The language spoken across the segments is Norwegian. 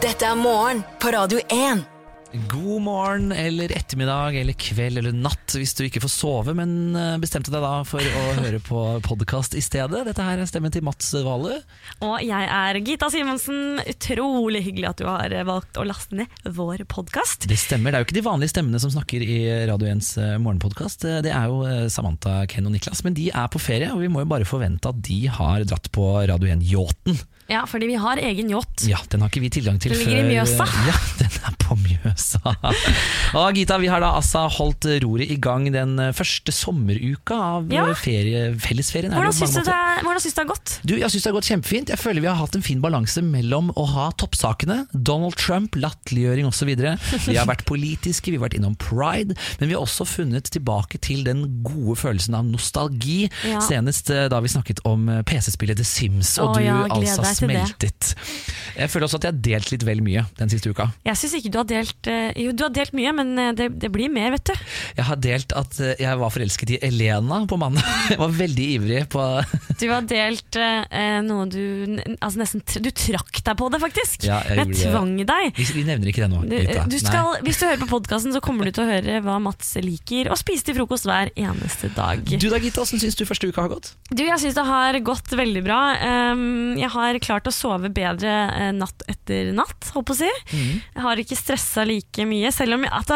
Dette er morgen på Radio 1. God morgen eller ettermiddag eller kveld eller natt hvis du ikke får sove, men eh, bestemte deg da for å høre på podkast i stedet. Dette her er stemmen til Mats Vale. Og jeg er Gita Simonsen. Utrolig hyggelig at du har valgt å laste ned vår podkast. Det stemmer, det er jo ikke de vanlige stemmene som snakker i Radio 1s morgenpodkast. Det er jo eh, Samantha, Ken og Niklas, men de er på ferie, og vi må jo bare forvente at de har dratt på Radio 1-yachten. Ja, fordi vi har egen yacht. Ja, den har ikke vi tilgang til Den ligger i Mjøsa. Ja, den er på Mjøsa. Og Gita, vi har da altså holdt roret i gang den første sommeruka av Ja. ferie, fellesferien. er Hvordan syns du, syns du det har gått? Du, jeg synes det har gått kjempefint. Jeg føler vi har hatt en fin balanse mellom å ha toppsakene, Donald Trump, latterliggjøring osv. Vi har vært politiske, vi har vært innom pride, men vi har også funnet tilbake til den gode følelsen av nostalgi. Ja. Senest eh, da vi snakket om eh, PC-spillet The Sims, og Å du ja, altså. Smeltet. Jeg føler også at jeg har delt litt vel mye den siste uka. Jeg syns ikke du har delt eh, Jo, du har delt mye, men eh, det, det blir mer, vet du. Jeg har delt at eh, jeg var forelsket i Elena på mandag. Jeg var veldig ivrig på Du har delt eh, noe du altså nesten Du trakk deg på det, faktisk. Ja, jeg jeg tvang deg. Vi, vi nevner ikke det nå. Du, du skal, hvis du hører på podkasten, så kommer du til å høre hva Mats liker å spise til frokost hver eneste dag. Du da, Gitta, hvordan syns du første uka har gått? Du, jeg syns det har gått veldig bra. Um, jeg har klart å sove bedre eh, natt etter natt, holdt på å si. Mm. Jeg har ikke stressa like mye, selv om jeg, at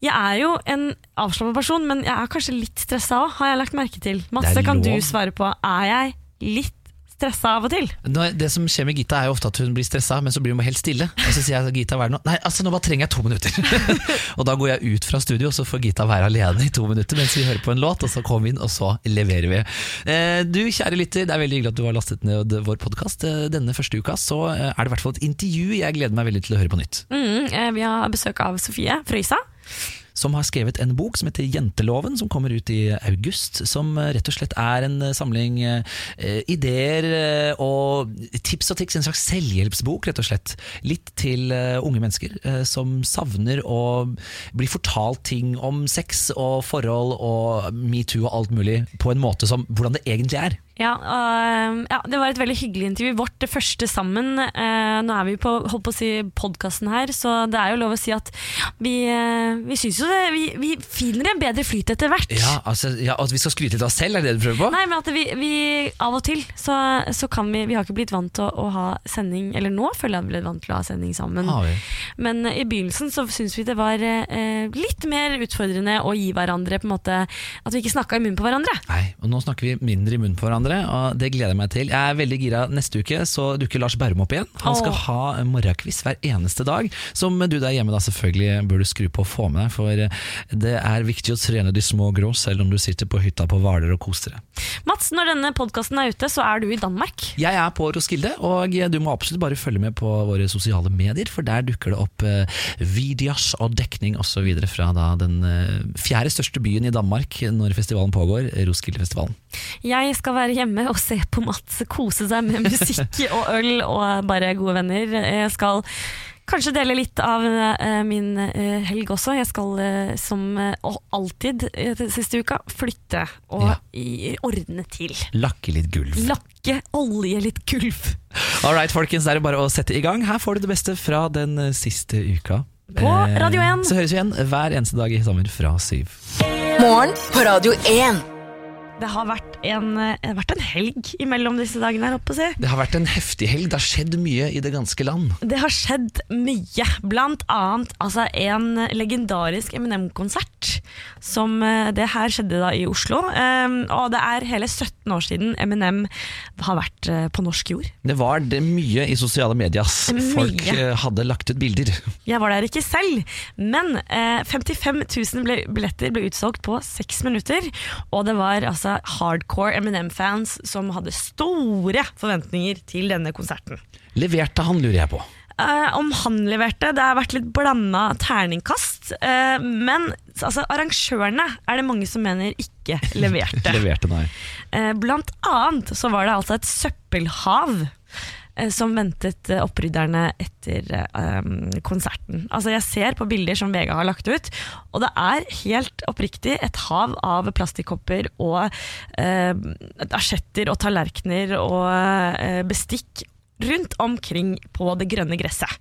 jeg, er jo en avslappet person, men jeg er kanskje litt stressa òg, har jeg lagt merke til. Masse kan du svare på. Er jeg litt stressa av og til? Nå, det som skjer med Gita er jo ofte at hun blir stressa, men så blir hun bare helt stille. Og så sier jeg Gita, hva er det nå? Nei, altså nå bare trenger jeg to minutter. og da går jeg ut fra studio, og så får Gita være alene i to minutter mens vi hører på en låt, og så kommer vi inn, og så leverer vi. Eh, du kjære lytter, det er veldig hyggelig at du har lastet ned vår podkast. Denne første uka så eh, er det i hvert fall et intervju jeg gleder meg veldig til å høre på nytt. Mm, eh, vi har besøk av Sofie Frøysa. Som har skrevet en bok som heter Jenteloven, som kommer ut i august. Som eh, rett og slett er en eh, samling eh, ideer og tips og triks. En slags selvhjelpsbok, rett og slett. Litt til unge mennesker som savner å bli fortalt ting om sex og forhold og metoo og alt mulig på en måte som hvordan det egentlig er. Ja, og, ja, Det var et veldig hyggelig intervju. Vårt det første sammen. Eh, nå er vi på holdt på å si podkasten her, så det er jo lov å si at vi, eh, vi syns jo det Vi, vi finner en bedre flyt etter hvert. Ja, altså, ja, At vi skal skryte litt av oss selv, er det det du prøver på? Nei, men at vi, vi av og til så, så kan vi Vi har ikke blitt vant til å, å ha sending Eller nå føler jeg vi ble vant til å ha sending sammen. Har vi? Men i begynnelsen så syns vi det var eh, litt mer utfordrende å gi hverandre på en måte At vi ikke snakka i munnen på hverandre. Nei, og nå snakker vi mindre i munnen på hverandre, og det gleder jeg meg til. Jeg er veldig gira. Neste uke så dukker Lars Berrum opp igjen. Han skal Åh. ha morgenkviss hver eneste dag, som du der hjemme da selvfølgelig burde skru på og få med deg, for det er viktig å trene de små grå, selv om du sitter på hytta på Hvaler og koser deg. Mats, når denne podkasten er ute, så er du i Danmark. Jeg er på Roskilde, og du må absolutt bare følge med på våre sosiale medier, for der dukker det opp eh, videos og dekning osv. fra da den eh, fjerde største byen i Danmark når festivalen pågår, Roskildefestivalen. Jeg skal være hjemme og se på Mats kose seg med musikk og øl og bare gode venner. Jeg skal kanskje dele litt av eh, min eh, helg også. Jeg skal eh, som alltid siste uka flytte og Ja. ordne til. Lakke litt gulv. Lakke, olje litt gulv. All right, folkens, det er bare å sette i gang. Her får du det beste fra den siste uka. På Radio 1. Så høres vi igjen hver eneste dag i sommer fra syv. Morgen på Radio 1. Det har vært en, eh, det har vært en helg imellom disse dagene her, si. Det har vært en heftig helg. Det har skjedd mye i det ganske land. Det har skjedd mye, blant annet altså, en legendarisk Eminem-konsert. Som eh, Det her skjedde da i Oslo. Um, og det er hele 17 år siden Eminem har vært eh, på norsk jord. Det var det mye i sosiale medier. Mye. Folk hadde lagt ut bilder. Jeg var der ikke selv, men eh, 55 000 ble, billetter ble utsolgt på seks minutter. Og det var altså hardcore Eminem-fans som hadde store forventninger til denne konserten. Leverte han, lurer jeg på. Uh, om han leverte, det har vært litt blanda terningkast. Uh, men altså, arrangørene er det mange som mener ikke leverte. Leverte. Eh, blant annet så var det altså et søppelhav som ventet eh, opprydderne etter um, konserten. Altså Jeg ser på bilder som Vega har lagt ut, og det er helt oppriktig et hav av plastikkopper og uh, asjetter og tallerkener og uh, bestikk rundt omkring på det grønne gresset.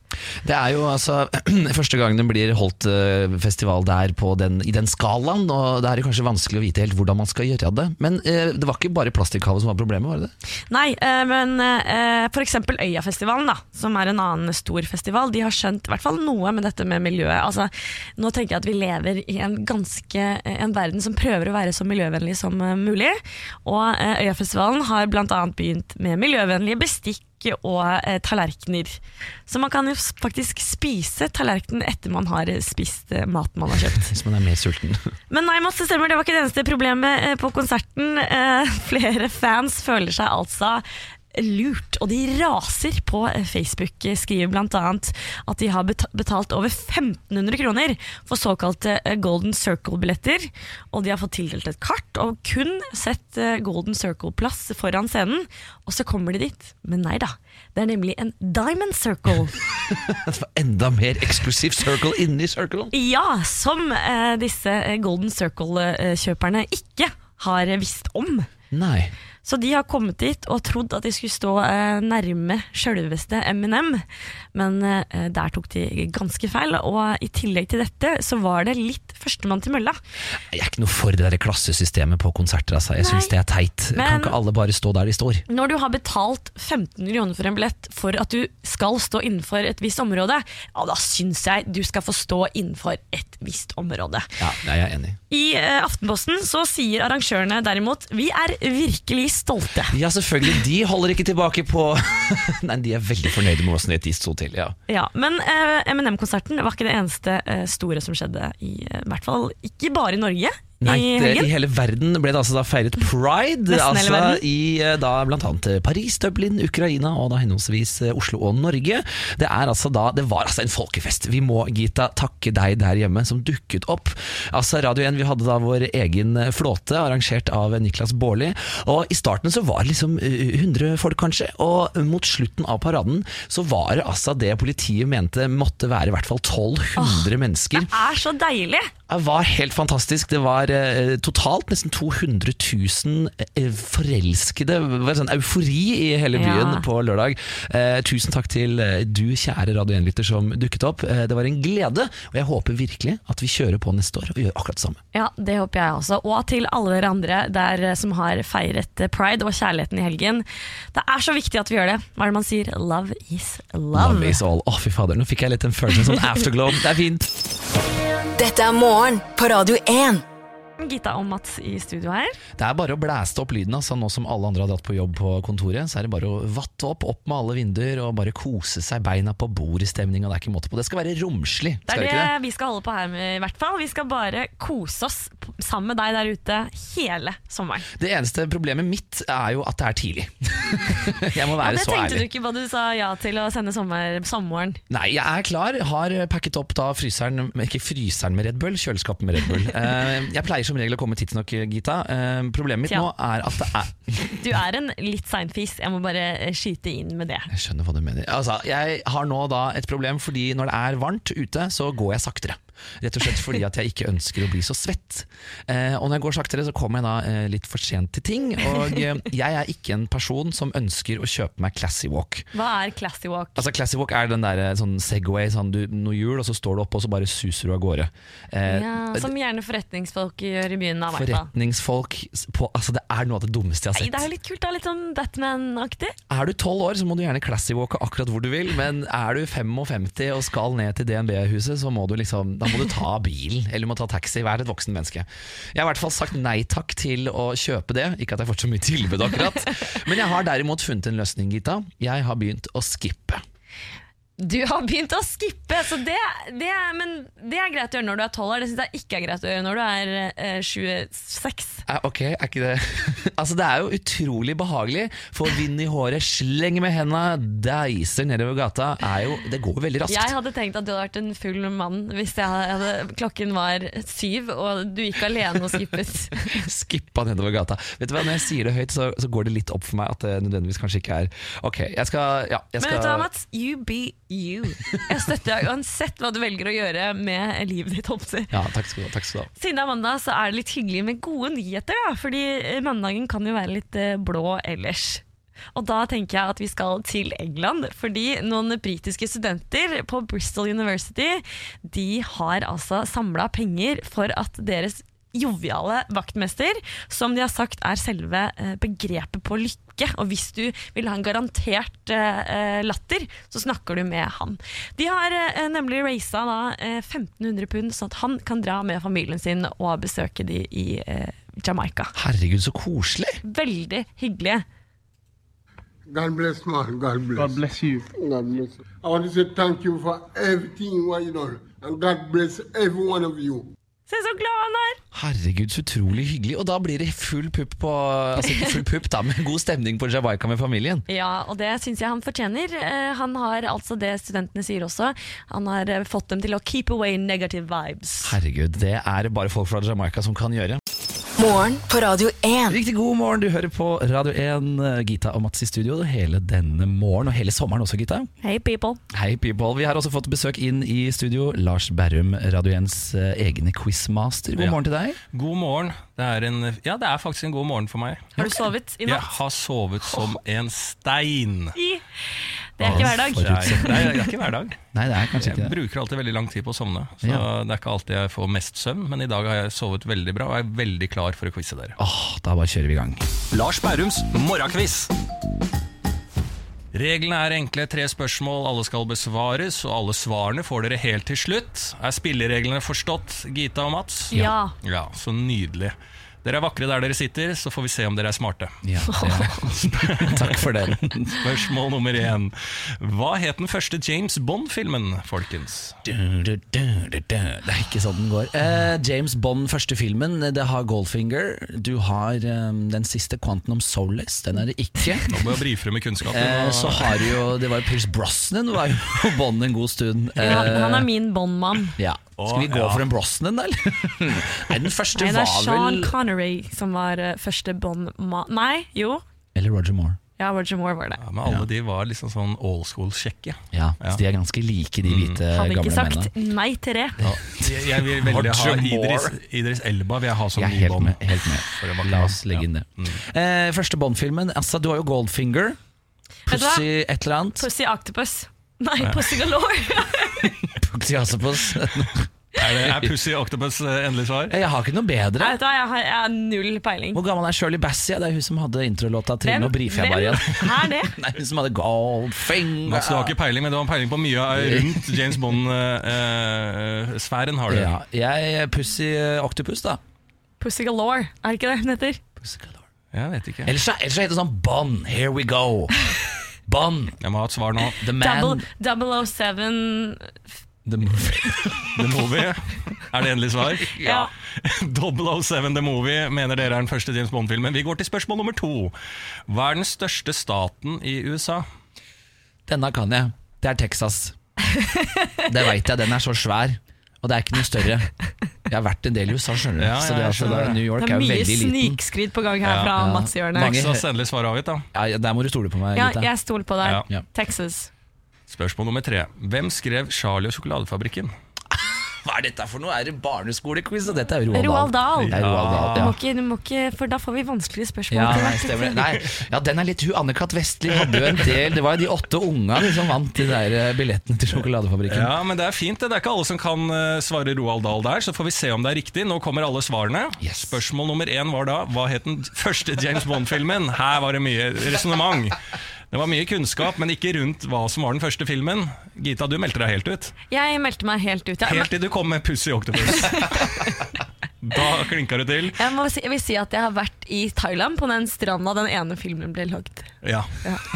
Det er jo altså første gang det blir holdt eh, festival der på den, i den skalaen, og det er kanskje vanskelig å vite helt hvordan man skal gjøre det. Men eh, det var ikke bare plastikkhavet som var problemet, var det det? Nei, eh, men eh, eksempel Øyafestivalen, da, som er en annen stor festival, de har skjønt i hvert fall noe med dette med miljøet. Altså, nå tenker jeg at vi lever i en ganske en verden som prøver å være så miljøvennlig som eh, mulig. Og eh, Øyafestivalen har bl.a. begynt med miljøvennlige bestikk og eh, tallerkener. Så man kan jo faktisk spise tallerkenen etter man har spist eh, maten man har kjøpt. Hvis man er mer sulten. Men nei, masse stemmer, det var ikke det eneste problemet eh, på konserten. Eh, Flere fans føler seg altså lurt, og de raser på Facebook. Skriver bl.a. at de har betalt over 1500 kroner for såkalte eh, Golden Circle-billetter. Og de har fått tildelt et kart og kun sett eh, Golden Circle-plass foran scenen. Og så kommer de dit, men nei da. Det er nemlig en Diamond Circle. Det var enda mer eksklusiv circle inni circlen. Ja, som eh, disse Golden Circle-kjøperne ikke har visst om. Nei. Så de har kommet dit og trodd at de skulle stå eh, nærme sjølveste Eminem, men eh, der tok de ganske feil. Og i tillegg til dette så var det litt førstemann til mølla. Jeg er ikke noe for det der klassesystemet på konserter. Altså. Jeg syns det er teit. Men- Kan ikke alle bare stå der de står? Når du har betalt 15 millioner for en billett for at du skal stå innenfor et visst område, ja, da syns jeg du skal få stå innenfor et visst område. Ja, jeg er enig. I eh, Aftenposten så sier arrangørene derimot vi er virkelig stolte. Ja, selvfølgelig. De holder ikke tilbake på Nei, de er veldig fornøyde med åssen de sto til. Ja. Ja, Men uh, Eminem-konserten var ikke det eneste uh, store som skjedde, i, eh, hvert fall ikke bare i Norge. Nei, i helgen. I hele verden ble det altså da feiret pride. Altså. I eh, da blant annet Paris, Dublin, Ukraina og da henholdsvis eh, Oslo og Norge. Det er altså da, det var altså en folkefest. Vi må, Gita, takke deg der hjemme som dukket opp. Altså Radio 1, Vi hadde da vår egen eh, flåte, arrangert av Niklas Baarli. Og I starten så var det liksom eh, 100 folk, kanskje. Og mot slutten av paraden så var det altså det politiet mente måtte være i hvert fall 1200 mennesker. Det er så deilig! Det var helt fantastisk. Det var eh, totalt nesten 200 000 eh, forelskede. Det var sånn eufori i hele byen Ja. på lørdag. Eh, tusen takk til du, kjære Radio 1-lytter, som dukket opp. Eh, det var en glede, og jeg håper virkelig at vi kjører på neste år og gjør akkurat det samme. Ja, det håper jeg også. Og til alle dere andre der som har feiret pride og kjærligheten i helgen. Det er så viktig at vi gjør det. Hva er det man sier? Love is love. Love is all. Å, fy fader, nå fikk jeg litt en følelse sånn afterglow. Det er fint. Dette er morgen på Radio 1. Gita og Mats i studio her. Det er bare å blæste opp lyden. Altså. Nå som alle andre har dratt på jobb på kontoret, så er det bare å vatte opp, opp med alle vinduer og bare kose seg beina på bordet-stemninga. Det er ikke måte på. Det skal være romslig. Det er det det, vi skal holde på her med, i hvert fall. Vi skal bare kose oss sammen med deg der ute hele sommeren. Det eneste problemet mitt er jo at det er tidlig. jeg må være Ja, være det tenkte du ikke på du sa ja til å sende sommer, sommeren? Nei, jeg er klar. Har pakket opp da fryseren Ikke fryseren med Red Bull, kjøleskapet med Red Bull. Eh, jeg pleier som regel å komme tidsnok, Gita. Eh, problemet mitt Tja. nå er at det er Du er en litt sein fis, jeg må bare eh, skyte inn med det. Jeg skjønner hva du mener. Altså, jeg har nå da et problem fordi når det er varmt ute, så går jeg saktere. Rett og slett fordi at jeg ikke ønsker å bli så svett. Eh, og når jeg går saktere, så kommer jeg da eh, litt for sent til ting. Og eh, jeg er ikke en person som ønsker å kjøpe meg classy walk. Hva er classy walk? Altså Classy walk er den der eh, sånn Segway, sånn du, noe hjul, og så står du oppe og så bare suser du av gårde. Eh, ja, som gjerne forretningsfolk gjør i byen. Da. Forretningsfolk på, Altså Det er noe av det dummeste jeg har sett. det er jo litt kult, da. Litt sånn Batman-aktig. Er du 12 år, så må du gjerne classy-walke akkurat hvor du vil, men er du 55 og skal ned til DNB-huset, så må du liksom Da må du ta bilen, eller du må ta taxi. Vær et voksen menneske. Jeg har i hvert fall sagt nei takk til å kjøpe det. Ikke at jeg har fått så mye tilbud, akkurat. Men jeg har derimot funnet en løsning, Gita. Jeg har begynt å skippe. Du har begynt å skippe, så det, det, er, men det er greit å gjøre når du er 12 år. Det syns jeg ikke er greit å gjøre når du er eh, 26. Eh, ok, er ikke det Altså Det er jo utrolig behagelig. Få vind i håret, slenge med henda, deiser nedover gata. Jo, det går jo veldig raskt. Jeg hadde tenkt at du hadde vært en full mann hvis hadde, klokken var syv og du gikk alene og skippet. Skippa nedover gata. Vet du hva, Når jeg sier det høyt, så, så går det litt opp for meg at det nødvendigvis kanskje ikke er Ok, jeg skal, ja, jeg Men vet du hva, Mats? You be you. Jeg støtter deg uansett hva du velger å gjøre med livet ditt. Hoppsi. Ja, takk skal du ha. Takk skal du ha. Siden det er mandag, så er det litt hyggelig med gode nyheter. Da. Fordi eh, mandagen kan jo være litt eh, blå ellers. Og da tenker jeg at vi skal til England, fordi noen britiske studenter på Bristol University De har altså samla penger for at deres joviale vaktmester, som de har sagt er selve eh, begrepet på lykke. Og hvis du vil ha en garantert eh, latter, så snakker du med han. De har eh, nemlig raisa da, eh, 1500 pund, sånn at han kan dra med familien sin og besøke de i eh, Jamaica. Herregud, så koselig! Veldig hyggelige. God bless, man. God bless. God bless you. God bless. I want to say thank you for everything you done. And God bless every one of you. Se så glad han er! Herregud, så utrolig hyggelig. Og da blir det full pupp på Altså ikke full pupp, da, men god stemning på Jamaica med familien. Ja, og det syns jeg han fortjener. Eh, Han har altså det studentene sier også. Han har eh, fått dem til å keep away negative vibes. Herregud, det er bare folk fra Jamaica som kan gjøre. Morgen på Radio 1. Riktig god morgen, du hører på Radio 1. Gita og Mats i studio hele denne morgen, og hele sommeren også, Gita. Hey people. Hei, people. Vi har også fått besøk inn i studio. Lars Berrum, Radio 1s eh, egne quizmaster. God Ja. morgen til deg. God morgen. Det er en, ja, det er faktisk en god morgen for meg. Har du sovet i Jeg har sovet som en stein. I. Det er ikke hver dag. Det er, det er ikke hver dag. Nei, det er kanskje ikke det. Jeg bruker alltid veldig lang tid på å sovne, så Ja. det er ikke alltid jeg får mest søvn. Men i dag har jeg sovet veldig bra og er veldig klar for å quize dere. Åh, da bare kjører vi i gang. Lars Bærums morgenquiz. Reglene er enkle. Tre spørsmål, alle skal besvares, og alle svarene får dere helt til slutt. Er spillereglene forstått, Gita og Mats? Ja. Ja, så nydelig. Dere er vakre der dere sitter, så får vi se om dere er smarte. Ja, takk for den. Spørsmål nummer én. Hva het den første James Bond-filmen, folkens? Du, du, du, du, du. Det er ikke sånn den går. Uh, James Bond, første filmen, det har Goldfinger. Du har um, den siste, Quantum of Solace. Den er det ikke. Nå må jeg brifre med kunnskapen. Uh, så har du jo Det var jo Pierce Brosnan var jo Bond en god stund. Uh, Ja, han er min Bond-mann. ja. Skal vi gå ja. for en Brosnan, da? eller? Nei, den første Nei, det er var Sean vel Connery som var eh, første Bond ma... Nei, jo. Eller Roger Moore. Ja, Roger Moore var det. Ja, men alle de var liksom sånn old school-sjekke. Ja, Ja. Så de er ganske like, de hvite Hadde gamle ikke sagt nei til det. Jeg, jeg vil veldig ha Roger Idris, Moore. Idris Elba vil jeg ha som Jeg er ny helt Bond. med. Helt med. For det var La oss legge inn det. Ja. Mm. Eh, første Bond-filmen. Altså, du har jo Goldfinger. Vet du hva? Pussy et eller annet. Pussy Octopus. Nei, Pussy Galore. Pussy Octopus. Er, det, er Pussy Octopus eh, endelig svar? Jeg har ikke noe bedre. Nei, vet jeg har, jeg har null peiling. Hvor gammel er Shirley Bassey? Det er hun som hadde introlåta til Nå brifer jeg bare igjen. Er det? Nei, hun som hadde Goldfinger. Mats, du har ikke peiling, men du har peiling på mye rundt James Bond-sfæren. har du. ja, jeg Pussy Octopus, da. Pussy Galore, er det ikke det hun heter? Pussy Galore. Jeg vet ikke. Ellers så ellers heter det sånn Bond, here we go. Bond, Jeg må ha et svar nå. the man, Double, 007 the movie. The Movie. Er det endelig svar? Ja. 007 The Movie mener dere er den første James Bond-filmen. Vi går til spørsmål nummer to. Hva er den største staten i USA? Denne kan jeg. Det er Texas. Det veit jeg, den er så svær. Og det er ikke noe større. Jeg har vært en del i USA, skjønner du. Ja, ja, så det er, jeg altså, skjønner det. New York Det er mye er snikskryt på gang her Ja. fra Ja. Mats Hjørne. Mange- Texas endelig svar avgitt, da. Ja, der må du stole på meg, Ja, jeg stoler på deg. Texas. Spørsmål nummer tre. Hvem skrev 'Charlie og sjokoladefabrikken'? Hva er dette for noe? Er det barneskolequiz? Og dette er jo Roald Roald Dahl. Det er Roald Dahl, Du må ikke, du må ikke, for da får vi vanskelige spørsmål. Ja, nei, stemmer det. Nei, ja, den er litt hun Anne-Kat. Vestli hadde jo en del Det var jo de åtte unga som vant de der eh, billettene til sjokoladefabrikken. Ja, men Det er fint. det Det er ikke alle som kan eh, svare Roald Dahl der, så får vi se om det er riktig. Nå kommer alle svarene. Yes. Spørsmål nummer én var da hva het den første James Bond-filmen? Her var det mye resonnement. Det var mye kunnskap, men ikke rundt hva som var den første filmen. Gita, du meldte deg helt ut. Jeg meldte meg helt ut. ja. Helt til du kom med Pussy Octopus. Da klinka det til. jeg, må si, jeg vil si at jeg har vært i Thailand, på den stranda den ene filmen ble lagd. Ja.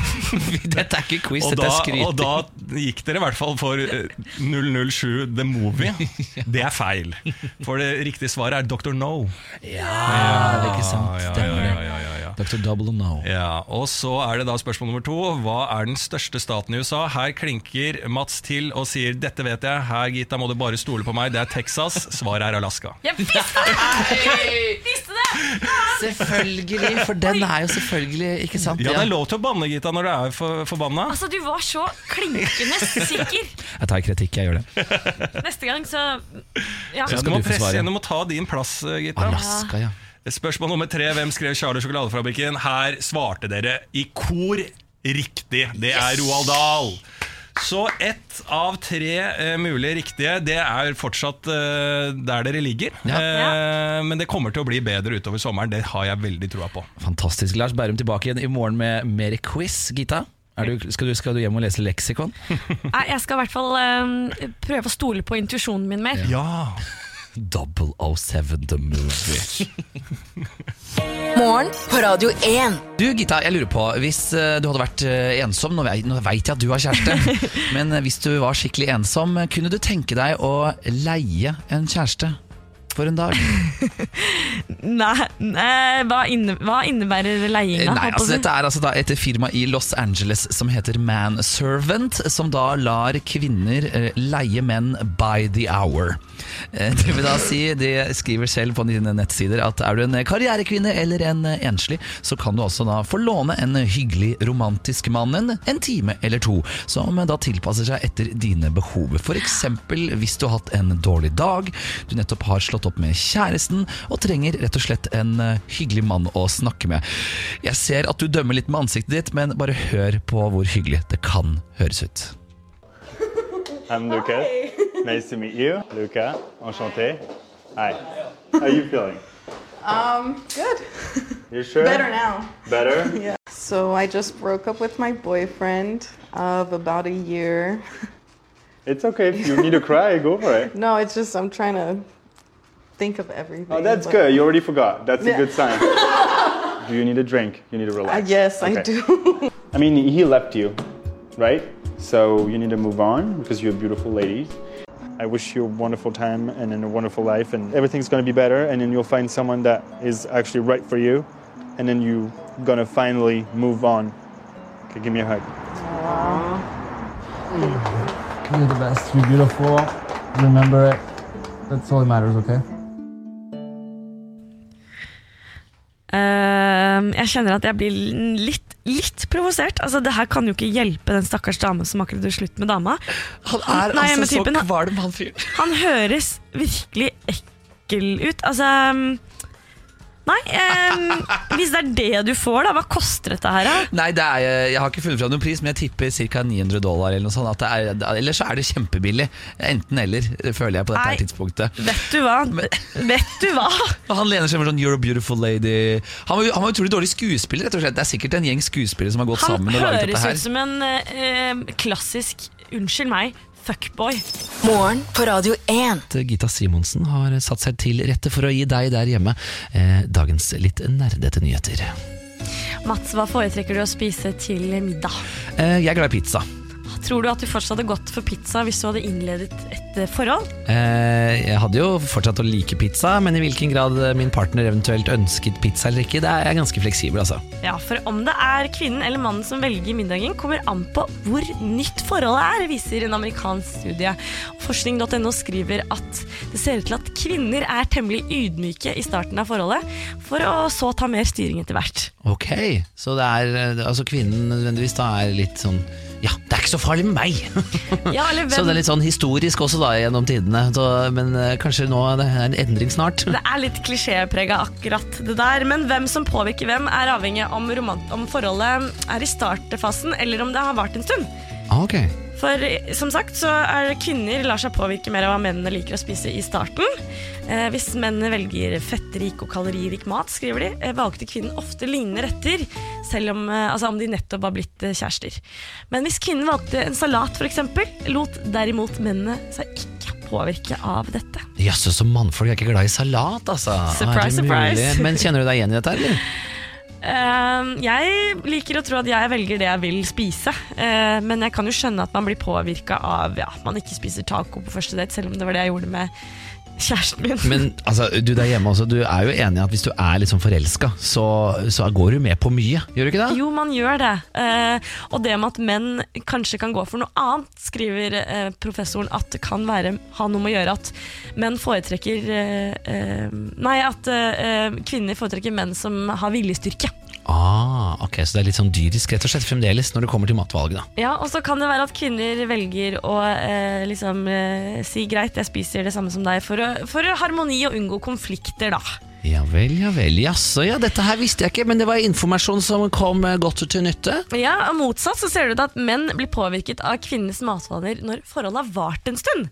Dette er ikke quiz, Og dette er skryting. og da gikk dere i hvert fall for eh, 007 The Movie. Det er feil. For det riktige svaret er Dr. No. Ja, ja det er ikke sant. Ja, ja, ja, ja, ja, ja. Dr. Double No. Ja, og så er det da spørsmål nummer to. Hva er den største staten i USA? Her klinker Mats til og sier 'dette vet jeg'. Her, Gita, må du bare stole på meg. Det er Texas. Svaret er Alaska. Jeg visste det! visste det! Selvfølgelig, for den er jo selvfølgelig Ikke sant? Ja, det er lov til å banne, Gita, når du er for, forbanna. Altså, du var så klinkende sikker. Jeg tar kritikk, jeg gjør det. Neste gang så Ja. Så skal du må du få presse gjennom å ta din plass, Gita. Alaska, ja. Spørsmål nummer tre. Hvem skrev Charlie Sjokoladefabrikken? Her svarte dere i kor riktig. Det er Roald Dahl. Så ett av tre eh, mulige riktige, det er fortsatt eh, der dere ligger. Eh, men det kommer til å bli bedre utover sommeren. Det har jeg veldig troa på. Fantastisk. Lars Bærum tilbake igjen i morgen med mer quiz. Gita, er du, skal, du, skal du hjem og lese leksikon? Jeg skal i hvert fall eh, prøve å stole på intuisjonen min mer. Ja 007 The Movie. Morgen på Radio 1. Du Gita, jeg lurer på, hvis eh, du hadde vært eh, ensom, nå vei- veit jeg at du har kjæreste, men eh, hvis du var skikkelig ensom, kunne du tenke deg å leie en kjæreste for en dag? Nei, nei hva, inne, hva innebærer leiinga? Nei, altså? Dette er altså da et firma i Los Angeles som heter Manservant, som da lar kvinner eh, leie menn by the hour. Eh, det vil da si, De skriver selv på dine nettsider at er du en karrierekvinne eller en enslig, så kan du også da få låne en hyggelig romantisk mann en, en time eller to, som da tilpasser seg etter dine behov. F.eks. hvis du har hatt en dårlig dag, du nettopp har slått opp med kjæresten og trenger rett og slett en eh, hyggelig mann å snakke med. Jeg ser at du dømmer litt med ansiktet ditt, men bare hør på hvor hyggelig det kan høres ut. I'm Luca. Nice to meet you. Luca, enchanté. Hi. How are you feeling? Um, good. You sure? Better now. Better? Yeah. So I just broke up with my boyfriend of about a year. It's okay. If you need to cry, go for it. No, it's just I'm trying to think of everything. Oh, that's good. You already forgot. That's a good sign. do you need a drink? You need to Uh, relax. yes, I do. I mean, he left you, right? So you need to move on because you're a beautiful lady. I wish you a wonderful time and then a wonderful life, and everything's gonna be better. And then you'll find someone that is actually right for you, and then you're gonna finally move on. Okay, give me a hug. You're the best. You're beautiful. Remember it. That's all that matters, okay? Jeg kjenner at jeg blir litt, litt provosert. Altså, det her kan jo ikke hjelpe den stakkars dame som akkurat gjorde slutt med dama. Han er Nei, altså så kvalm, han fyren. Han høres virkelig ekkel ut. Altså um, Nei, eh, hvis det er det du får, da, hva koster dette her? da? Nei, det er, jeg har ikke funnet fram noen pris, men jeg tipper ca. 900 dollar. Eller noe sånt er, Eller så er det kjempebillig. Enten eller, føler jeg på dette Nei. tidspunktet. Vet du hva? Vet du hva? Han lener seg med sånn 'You're a beautiful lady'. Han var, han var utrolig dårlig skuespiller. rett og slett Det er sikkert en gjeng skuespillere som har gått Han sammen laget høres ut som en eh, klassisk, unnskyld meg, fuckboy. Morgen på Radio 1. Gita Simonsen har satt seg til rette for å gi deg der hjemme eh, dagens litt nerdete nyheter. Mats, hva foretrekker du å spise til middag? Eh, jeg er glad i pizza. Tror du at du fortsatt hadde gått for pizza hvis du hadde innledet et eh, forhold? Eh, jeg hadde jo fortsatt å like pizza, men i hvilken grad min partner eventuelt ønsket pizza eller ikke, det er jeg ganske fleksibel, altså. Ja, for om det er kvinnen eller mannen som velger middagen, kommer an på hvor nytt forholdet er, viser en amerikansk studie. Forskning.no skriver at det ser ut til at kvinner er temmelig ydmyke i starten av forholdet, for å så ta mer styring etter hvert. Ok, så det er eh, altså kvinnen nødvendigvis da er litt sånn Ja, det er ikke så farlig med meg! Ja, Så det er litt sånn historisk også da gjennom tidene. Så, men uh, kanskje nå er det en endring snart. det er litt klisjéprega akkurat det der, men hvem som påvirker hvem er avhengig av om, om forholdet er i startfasen eller om det har vart en stund. Ah, ok. For som sagt så er kvinner lar seg påvirke mer av hva mennene liker å spise i starten. Eh, hvis mennene velger fettrik og kaloririk mat, skriver de, eh, valgte kvinnen ofte lignende retter, selv om, eh, altså om de nettopp har blitt eh, kjærester. Men hvis kvinnen valgte en salat f.eks., lot derimot mennene seg ikke påvirke av dette. Jaså, så mannfolk er ikke glad i salat, altså. Surprise, surprise. Men kjenner du deg igjen i dette, eller? Eh, jeg liker å tro at jeg velger det jeg vil spise, eh, men jeg kan jo skjønne at man blir påvirka av ja, man ikke spiser taco på første date, selv om det var det jeg gjorde med kjæresten min. Men altså, du der hjemme også, du er jo enig i at hvis du er litt sånn forelska, så, så går du med på mye, gjør du ikke det? Jo, man gjør det. Eh, og det med at menn kanskje kan gå for noe annet, skriver eh, professoren at det kan være, ha noe med å gjøre at menn foretrekker eh, eh, Nei, at eh, kvinner foretrekker menn som har viljestyrke. Ah, ok, Så det er litt sånn dyrisk rett og slett fremdeles når det kommer til matvalget, da. Ja, Og så kan det være at kvinner velger å eh, liksom eh, si greit, jeg spiser det samme som deg, for, å, for harmoni og unngå konflikter, da. Ja vel, ja vel. Jaså, ja, dette her visste jeg ikke, men det var informasjon som kom eh, godt til nytte. Ja, og Motsatt så ser det ut at menn blir påvirket av kvinnenes matvaner når forholdet har vart en stund.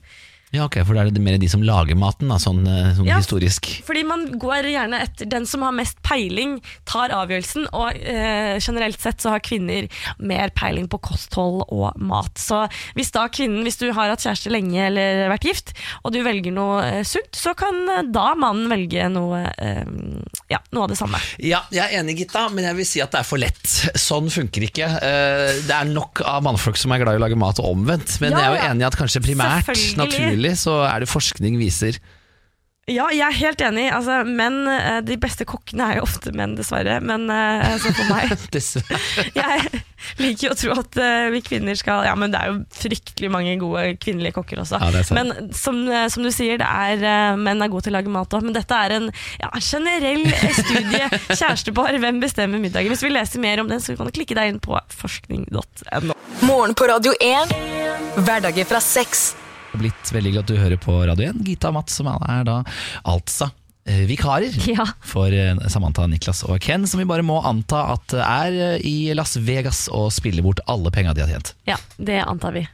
Ja, ok, For da er det mer de som lager maten, da, sånn, eh, sånn Ja. historisk. Fordi man går gjerne etter den som har mest peiling, tar avgjørelsen, og eh, generelt sett så har kvinner mer peiling på kosthold og mat. Så hvis da kvinnen, hvis du har hatt kjæreste lenge eller vært gift, og du velger noe eh, sunt, så kan eh, da mannen velge noe, eh, ja, noe av det samme. Ja, jeg er enig, Gitta, men jeg vil si at det er for lett. Sånn funker ikke. Eh, Det er nok av mannfolk som er glad i å lage mat og omvendt, men Ja, jeg er jo enig i at kanskje primært, Selvfølgelig. Naturlig, så er det forskning viser. Ja, jeg er helt enig. Altså, menn, eh, de beste kokkene er jo ofte menn, dessverre. Men eh, så for meg Jeg liker jo å tro at eh, vi kvinner skal Ja, men det er jo fryktelig mange gode kvinnelige kokker også. Ja, er men som, som du sier, det er, menn er gode til å lage mat òg. Men dette er en ja, generell studie. Kjærestepar, hvem bestemmer middagen? Hvis du vil lese mer om den, så kan du klikke deg inn på forskning.no. Morgen på Radio 1. Hverdager fra seks. Blitt veldig glad at du hører på Radio 1. Gita og Mats som er da altså eh, vikarer Ja. for eh, Samantha, Niklas og Ken, som vi bare må anta at er eh, i Las Vegas og spiller bort alle penga de har tjent. ja, det antar vi.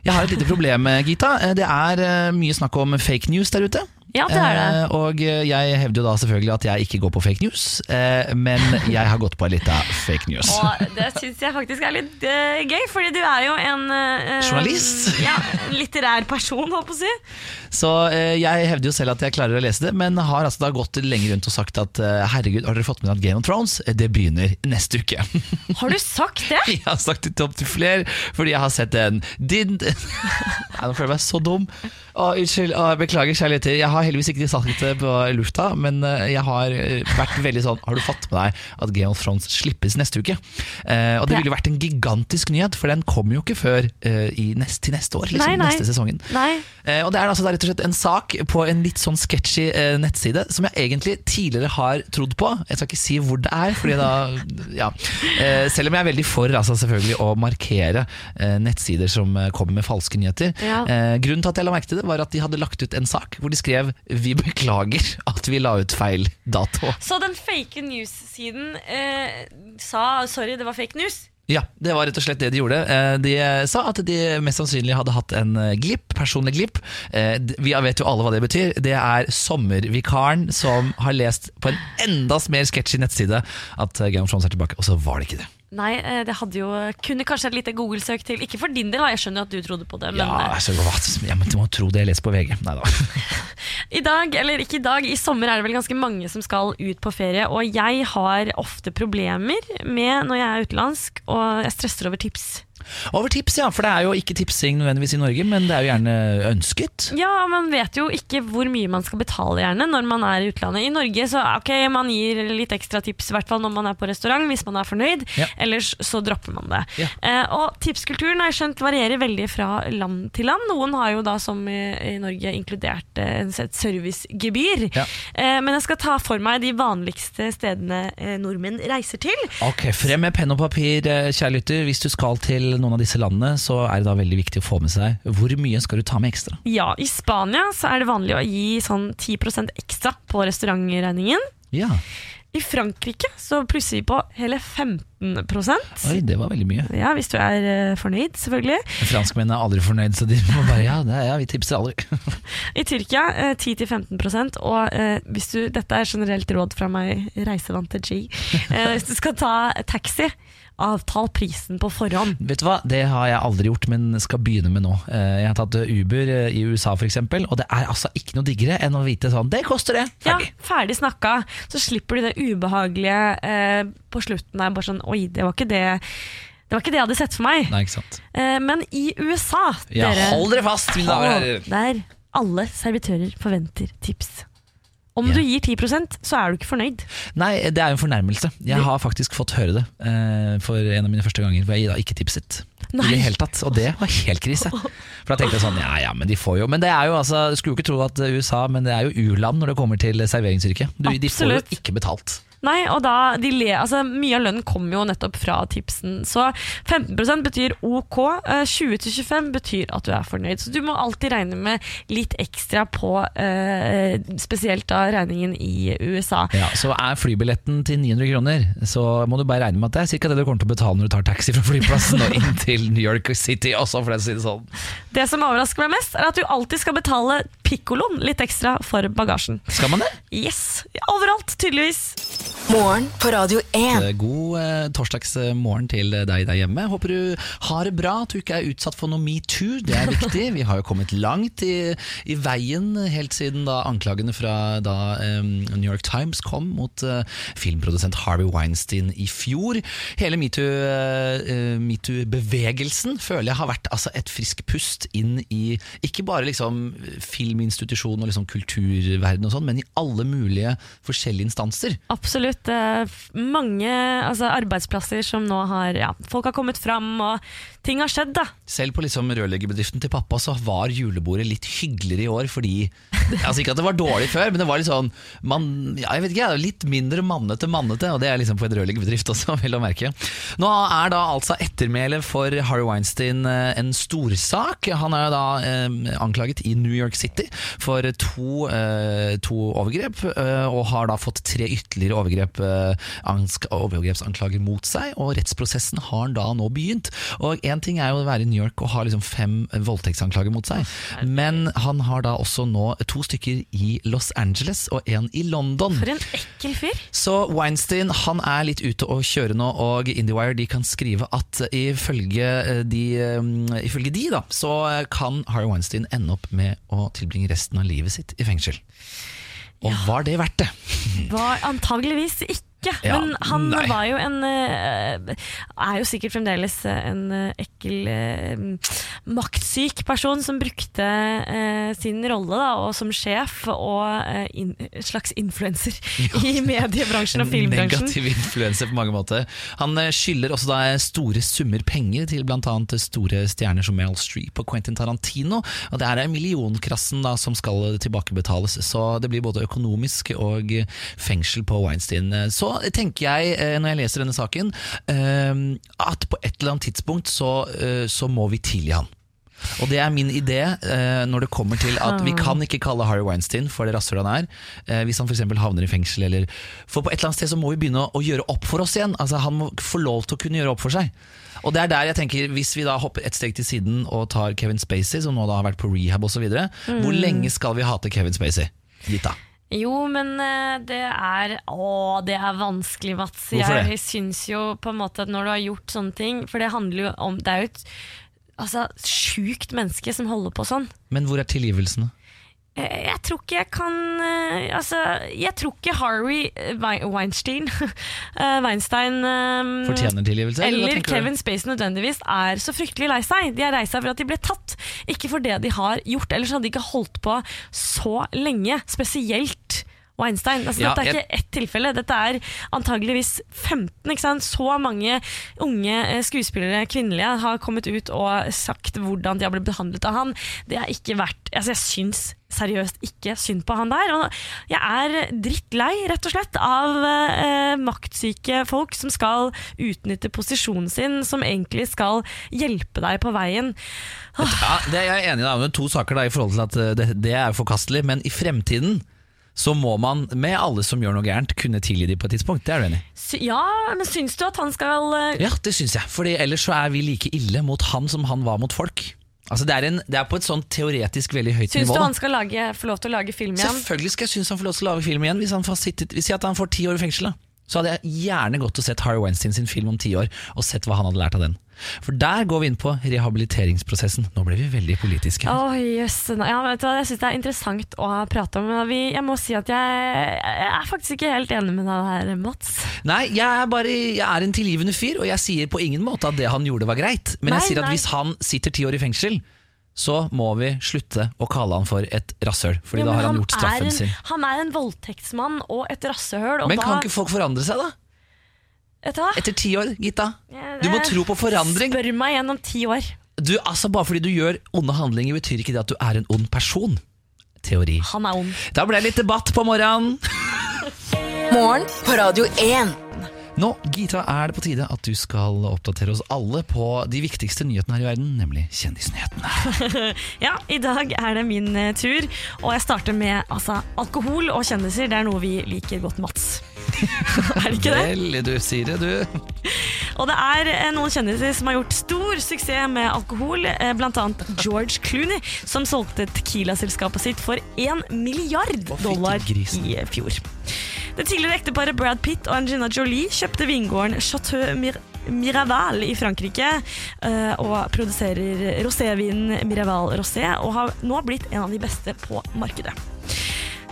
Jeg har et lite problem, Gita. Det er mye snakk om fake news der ute. Ja, det er det. Eh, Og jeg hevder jo da selvfølgelig at jeg ikke går på fake news, eh, men jeg har gått på en lita fake news. Og det syns jeg faktisk er litt eh, gøy, fordi du er jo en eh, Journalist? Ja, litterær person, holdt på å si. Så eh, jeg hevder jo selv at jeg klarer å lese det, men har altså da gått lenger rundt og sagt at eh, herregud, har dere fått med dere at Game of Thrones det begynner neste uke? Har du sagt det? Jeg har sagt det til opptil flere, fordi jeg har sett en din... Nei, nå føler jeg meg så dum. Å, unnskyld, å, beklager kjærligheter. Jeg har heldigvis ikke sagt det på lufta, men eh, jeg har eh, vært veldig sånn Har du fått med deg at Game of Thrones slippes neste uke? Eh, og det ville jo vært en gigantisk nyhet, for den kommer jo ikke før eh, i nest, til neste år. Liksom, Nei, nei. Neste sesongen. Nei. Eh, og Det er altså rett og slett en sak på en litt sånn sketchy eh, nettside som jeg egentlig tidligere har trodd på. Jeg skal ikke si hvor det er, fordi da ja. Selv om jeg er veldig for altså, selvfølgelig å markere nettsider som kommer med falske nyheter. Ja. Eh, grunnen til at jeg la merke til det, var at de hadde lagt ut en sak hvor de skrev 'Vi beklager at vi la ut feil dato'. Så den fake news-siden eh, sa sorry, det var fake news? Ja, det var rett og slett det de gjorde. Eh, De sa at de mest sannsynlig hadde hatt en eh, glipp, personlig glipp. Eh, Vi vet jo alle hva det betyr. Det er sommervikaren som har lest på en enda mer sketchy nettside at eh, Game of Thrones er tilbake, og så var det ikke det. Nei, eh, det hadde jo kunne kanskje et lite Google-søk til. Ikke for din del, jeg skjønner at du trodde på det. Men Ja, altså? Ja, men Du må tro det jeg leser på VG. Nei da. i dag, eller ikke i dag, i sommer er det vel ganske mange som skal ut på ferie. Og jeg har ofte problemer med når jeg er utenlandsk, og jeg stresser over tips. Over tips, ja. For det er jo ikke tipsing nødvendigvis i Norge, men det er jo gjerne ønsket. Ja, man vet jo ikke hvor mye man skal betale gjerne når man er i utlandet. I Norge så ok, man gir litt ekstra tips, i hvert fall når man er på restaurant, hvis man er fornøyd. Ja. Ellers så dropper man det. Ja. Eh, og tipskulturen har jeg skjønt varierer veldig fra land til land. Noen har jo da som i, i Norge inkludert eh, et servicegebyr. Ja. Eh, men jeg skal ta for meg de vanligste stedene eh, nordmenn reiser til. Ok, Frem med penn og papir, eh, kjære lytter. Hvis du skal til noen av disse landene, så er det da veldig viktig å få med seg hvor mye skal du ta med ekstra. Ja, I Spania så er det vanlig å gi sånn 10% ekstra på restaurantregningen. Ja, I Frankrike så plusser vi på hele 15% Oi, det var veldig mye. Ja, Hvis du er eh, fornøyd, selvfølgelig. Franskmennene er aldri fornøyd, så de må bare ja, det er, ja vi tipser aldri. I Tyrkia eh, 10-15% Og eh, hvis du, dette er generelt råd fra meg, reisevante G. Eh, hvis du skal ta taxi, avtal prisen på forhånd. Vet du hva, Det har jeg aldri gjort, men skal begynne med nå. Eh, Jeg har tatt Uber eh, i USA f.eks., og det er altså ikke noe diggere enn å vite sånn Det koster det! Ferdig. Ja, Ferdig. snakka. Så slipper du det ubehagelige eh, på slutten der. Bare sånn Oi, det var ikke det Det var ikke det jeg hadde sett for meg. Nei, ikke sant. Eh, men i USA, Ja, hold dere fast, mine damer og herrer. Der alle servitører forventer tips. Om Ja. du gir 10% så er du ikke fornøyd. Nei, det er jo en fornærmelse. Jeg har faktisk fått høre det eh, for en av mine første ganger hvor jeg da ikke tipset. I Nei. det hele tatt, Og det var helt krise. For da tenkte jeg sånn, ja ja, men de får jo Men det er jo altså, skulle jo ikke tro at USA, men det er jo u-land når det kommer til serveringsyrket. De får jo ikke betalt. Nei, og da de le, altså, Mye av lønnen kommer jo nettopp fra tipsen. Så 15% betyr ok, eh, 20-25 betyr at du er fornøyd. Så du må alltid regne med litt ekstra på eh, spesielt da regningen i USA. Ja, så er flybilletten til 900 kroner, så må du bare regne med at det er ca. det du kommer til å betale når du tar taxi fra flyplassen og inn til New York City også, for å si det sånn. Det som overrasker meg mest, er at du alltid skal betale pikkoloen litt ekstra for bagasjen. Skal man det? Yes, Overalt, tydeligvis. Morgen på Radio 1. Eh, God eh, torsdagsmorgen til deg der hjemme. Håper du har det bra, at du ikke er utsatt for noe metoo. Det er viktig. Vi har jo kommet langt i, i veien helt siden da anklagene fra da eh, New York Times kom mot eh, filmprodusent Harvey Weinstein i fjor. Hele metoo- eh, metoo-bevegelsen føler jeg har vært altså, et frisk pust inn i ikke bare liksom filminstitusjonen og liksom kulturverdenen, og sånn, men i alle mulige forskjellige instanser. Absolutt. Eh, f- Mange altså, arbeidsplasser som nå har ja, Folk har kommet fram, og ting har skjedd, da. Selv på liksom rørleggerbedriften til pappa så var julebordet litt hyggeligere i år fordi Altså Ikke at det var dårlig før, men det var litt sånn man, ja, jeg vet ikke, litt mindre mannete mannete, og det er liksom på en rørleggerbedrift også, vel å merke. Nå er da altså ettermælet for Harry Weinstein eh, en storsak. Han er da eh, anklaget i New York City for to, eh, to overgrep, eh, og har da fått tre ytterligere overgrep, eh, overgrepsanklager mot seg, og rettsprosessen har da nå begynt. Og Én ting er jo å være i New York og ha liksom fem voldtektsanklager mot seg, men han har da også nå to stykker i Los Angeles og en i London. For en ekkel fyr. Så Weinstein han er litt ute å kjøre nå, og IndieWire de kan skrive at ifølge eh, de, eh, ifølge de da, så kan Harry Weinstein ende opp med å tilbringe resten av livet sitt i fengsel. Og var det verdt det? Var antageligvis ikke. Ja, Men han nei. var jo en eh, Er jo sikkert fremdeles en eh, ekkel, eh, maktsyk person som brukte eh, sin rolle da, og som sjef og eh, in, slags influenser i mediebransjen og En filmbransjen. Negativ influenser på mange måter. Han eh, skylder også da store summer penger til bl.a. store stjerner som Meryl Streep og Quentin Tarantino. Og Det er millionkrassen da som skal tilbakebetales, så det blir både økonomisk og fengsel på Weinstein. Så tenker jeg, eh, når jeg leser denne saken, eh, at på et eller annet tidspunkt så, eh, så må vi tilgi han. Og det er min idé eh, når det kommer til at vi kan ikke kalle Harry Weinstein for det rasshølet han er, eh, hvis han f.eks. havner i fengsel eller For på et eller annet sted så må vi begynne å, å gjøre opp for oss igjen. Altså Han må få lov til å kunne gjøre opp for seg. Og det er der jeg tenker, hvis vi da hopper et steg til siden og tar Kevin Spacey, som nå da har vært på rehab osv., Mm. hvor lenge skal vi hate Kevin Spacey? Gitta. Jo, men eh, det er Å, det er vanskelig, Mats. Hvorfor det? Jeg syns jo på en måte at når du har gjort sånne ting For det handler jo om Det er jo et altså, sjukt menneske som holder på sånn. Men hvor er tilgivelsene? Eh, Jeg tror ikke jeg kan eh, Altså, jeg tror ikke Harry eh, Weinstein Weinstein Fortjener tilgivelse? eller? Kevin Spacey nødvendigvis er så fryktelig lei seg. De er lei seg for at de ble tatt, ikke for det de har gjort. Ellers hadde de ikke holdt på så lenge. Spesielt Weinstein. Altså, Ja, dette er jeg- ikke ett tilfelle, dette er antageligvis 15. Ikke sant? Så mange unge eh, skuespillere, kvinnelige, har kommet ut og sagt hvordan de har blitt behandlet av han. Det er ikke verdt altså, Jeg syns seriøst ikke synd på han der. Og jeg er drittlei, rett og slett, av eh, maktsyke folk som skal utnytte posisjonen sin, som egentlig skal hjelpe deg på veien. Ja, det er jeg enig i. med To saker da, i forhold til at eh, det, det er forkastelig, men i fremtiden så må man, med alle som gjør noe gærent, kunne tilgi dem på et tidspunkt. Det er du enig i? Ja, men syns du at han skal eh, Ja, det syns jeg. Fordi ellers så er vi like ille mot han som han var mot folk. Altså Det er, en, det er på et sånn teoretisk veldig høyt synes nivå. du han skal lage, få lov til å lage film igjen? Selvfølgelig skal jeg synes han får lov til å lage film igjen hvis han får sittet, hvis han får ti år i fengsel. da Så hadde jeg gjerne gått og sett Harry Weinstein sin film om ti år, og sett hva han hadde lært av den. For der går vi inn på rehabiliteringsprosessen. Nå ble vi veldig politiske. Oh, yes. Ja, vet du hva, jeg syns det er interessant å prate om. jeg må si at jeg, jeg er faktisk ikke helt enig med deg her, Mats. Nei, jeg er bare Jeg er en tilgivende fyr, og jeg sier på ingen måte at det han gjorde var greit. Men Nei, jeg sier at nei. hvis han sitter ti år i fengsel, så må vi slutte å kalle han for et rasshøl. Fordi ja, da har han gjort er straffen en, sin. Han er en voldtektsmann og et rasshøl. Men da, kan ikke folk forandre seg, da? Etter ti år, Gitta. Du må tro på forandring. Spør meg igjen om ti år. Du, altså Bare fordi du gjør onde handlinger, betyr ikke det at du er en ond person. Teori. Han er ond. Da ble det litt debatt på morgenen. Morgen på Radio 1. Nå, Gita, er det på tide at du skal oppdatere oss alle på de viktigste nyhetene her i verden, nemlig kjendisnyhetene. Ja, i dag er det min eh, tur, og jeg starter med altså, alkohol og kjendiser. Det er noe vi liker godt, Mats. er det ikke det? Vel, du sier det, du. Og det er eh, noen kjendiser som har gjort stor suksess med alkohol, bl.a. blant annet George Clooney, som solgte Tequila-selskapet sitt for 1 milliard dollar i fjor. Det tidligere ekteparet Brad Pitt og Angina Jolie kjøpte vingården Chateau Mir Miraval i Frankrike eh, og produserer rosévinen Miraval Rosé, og har nå blitt en av de beste på markedet.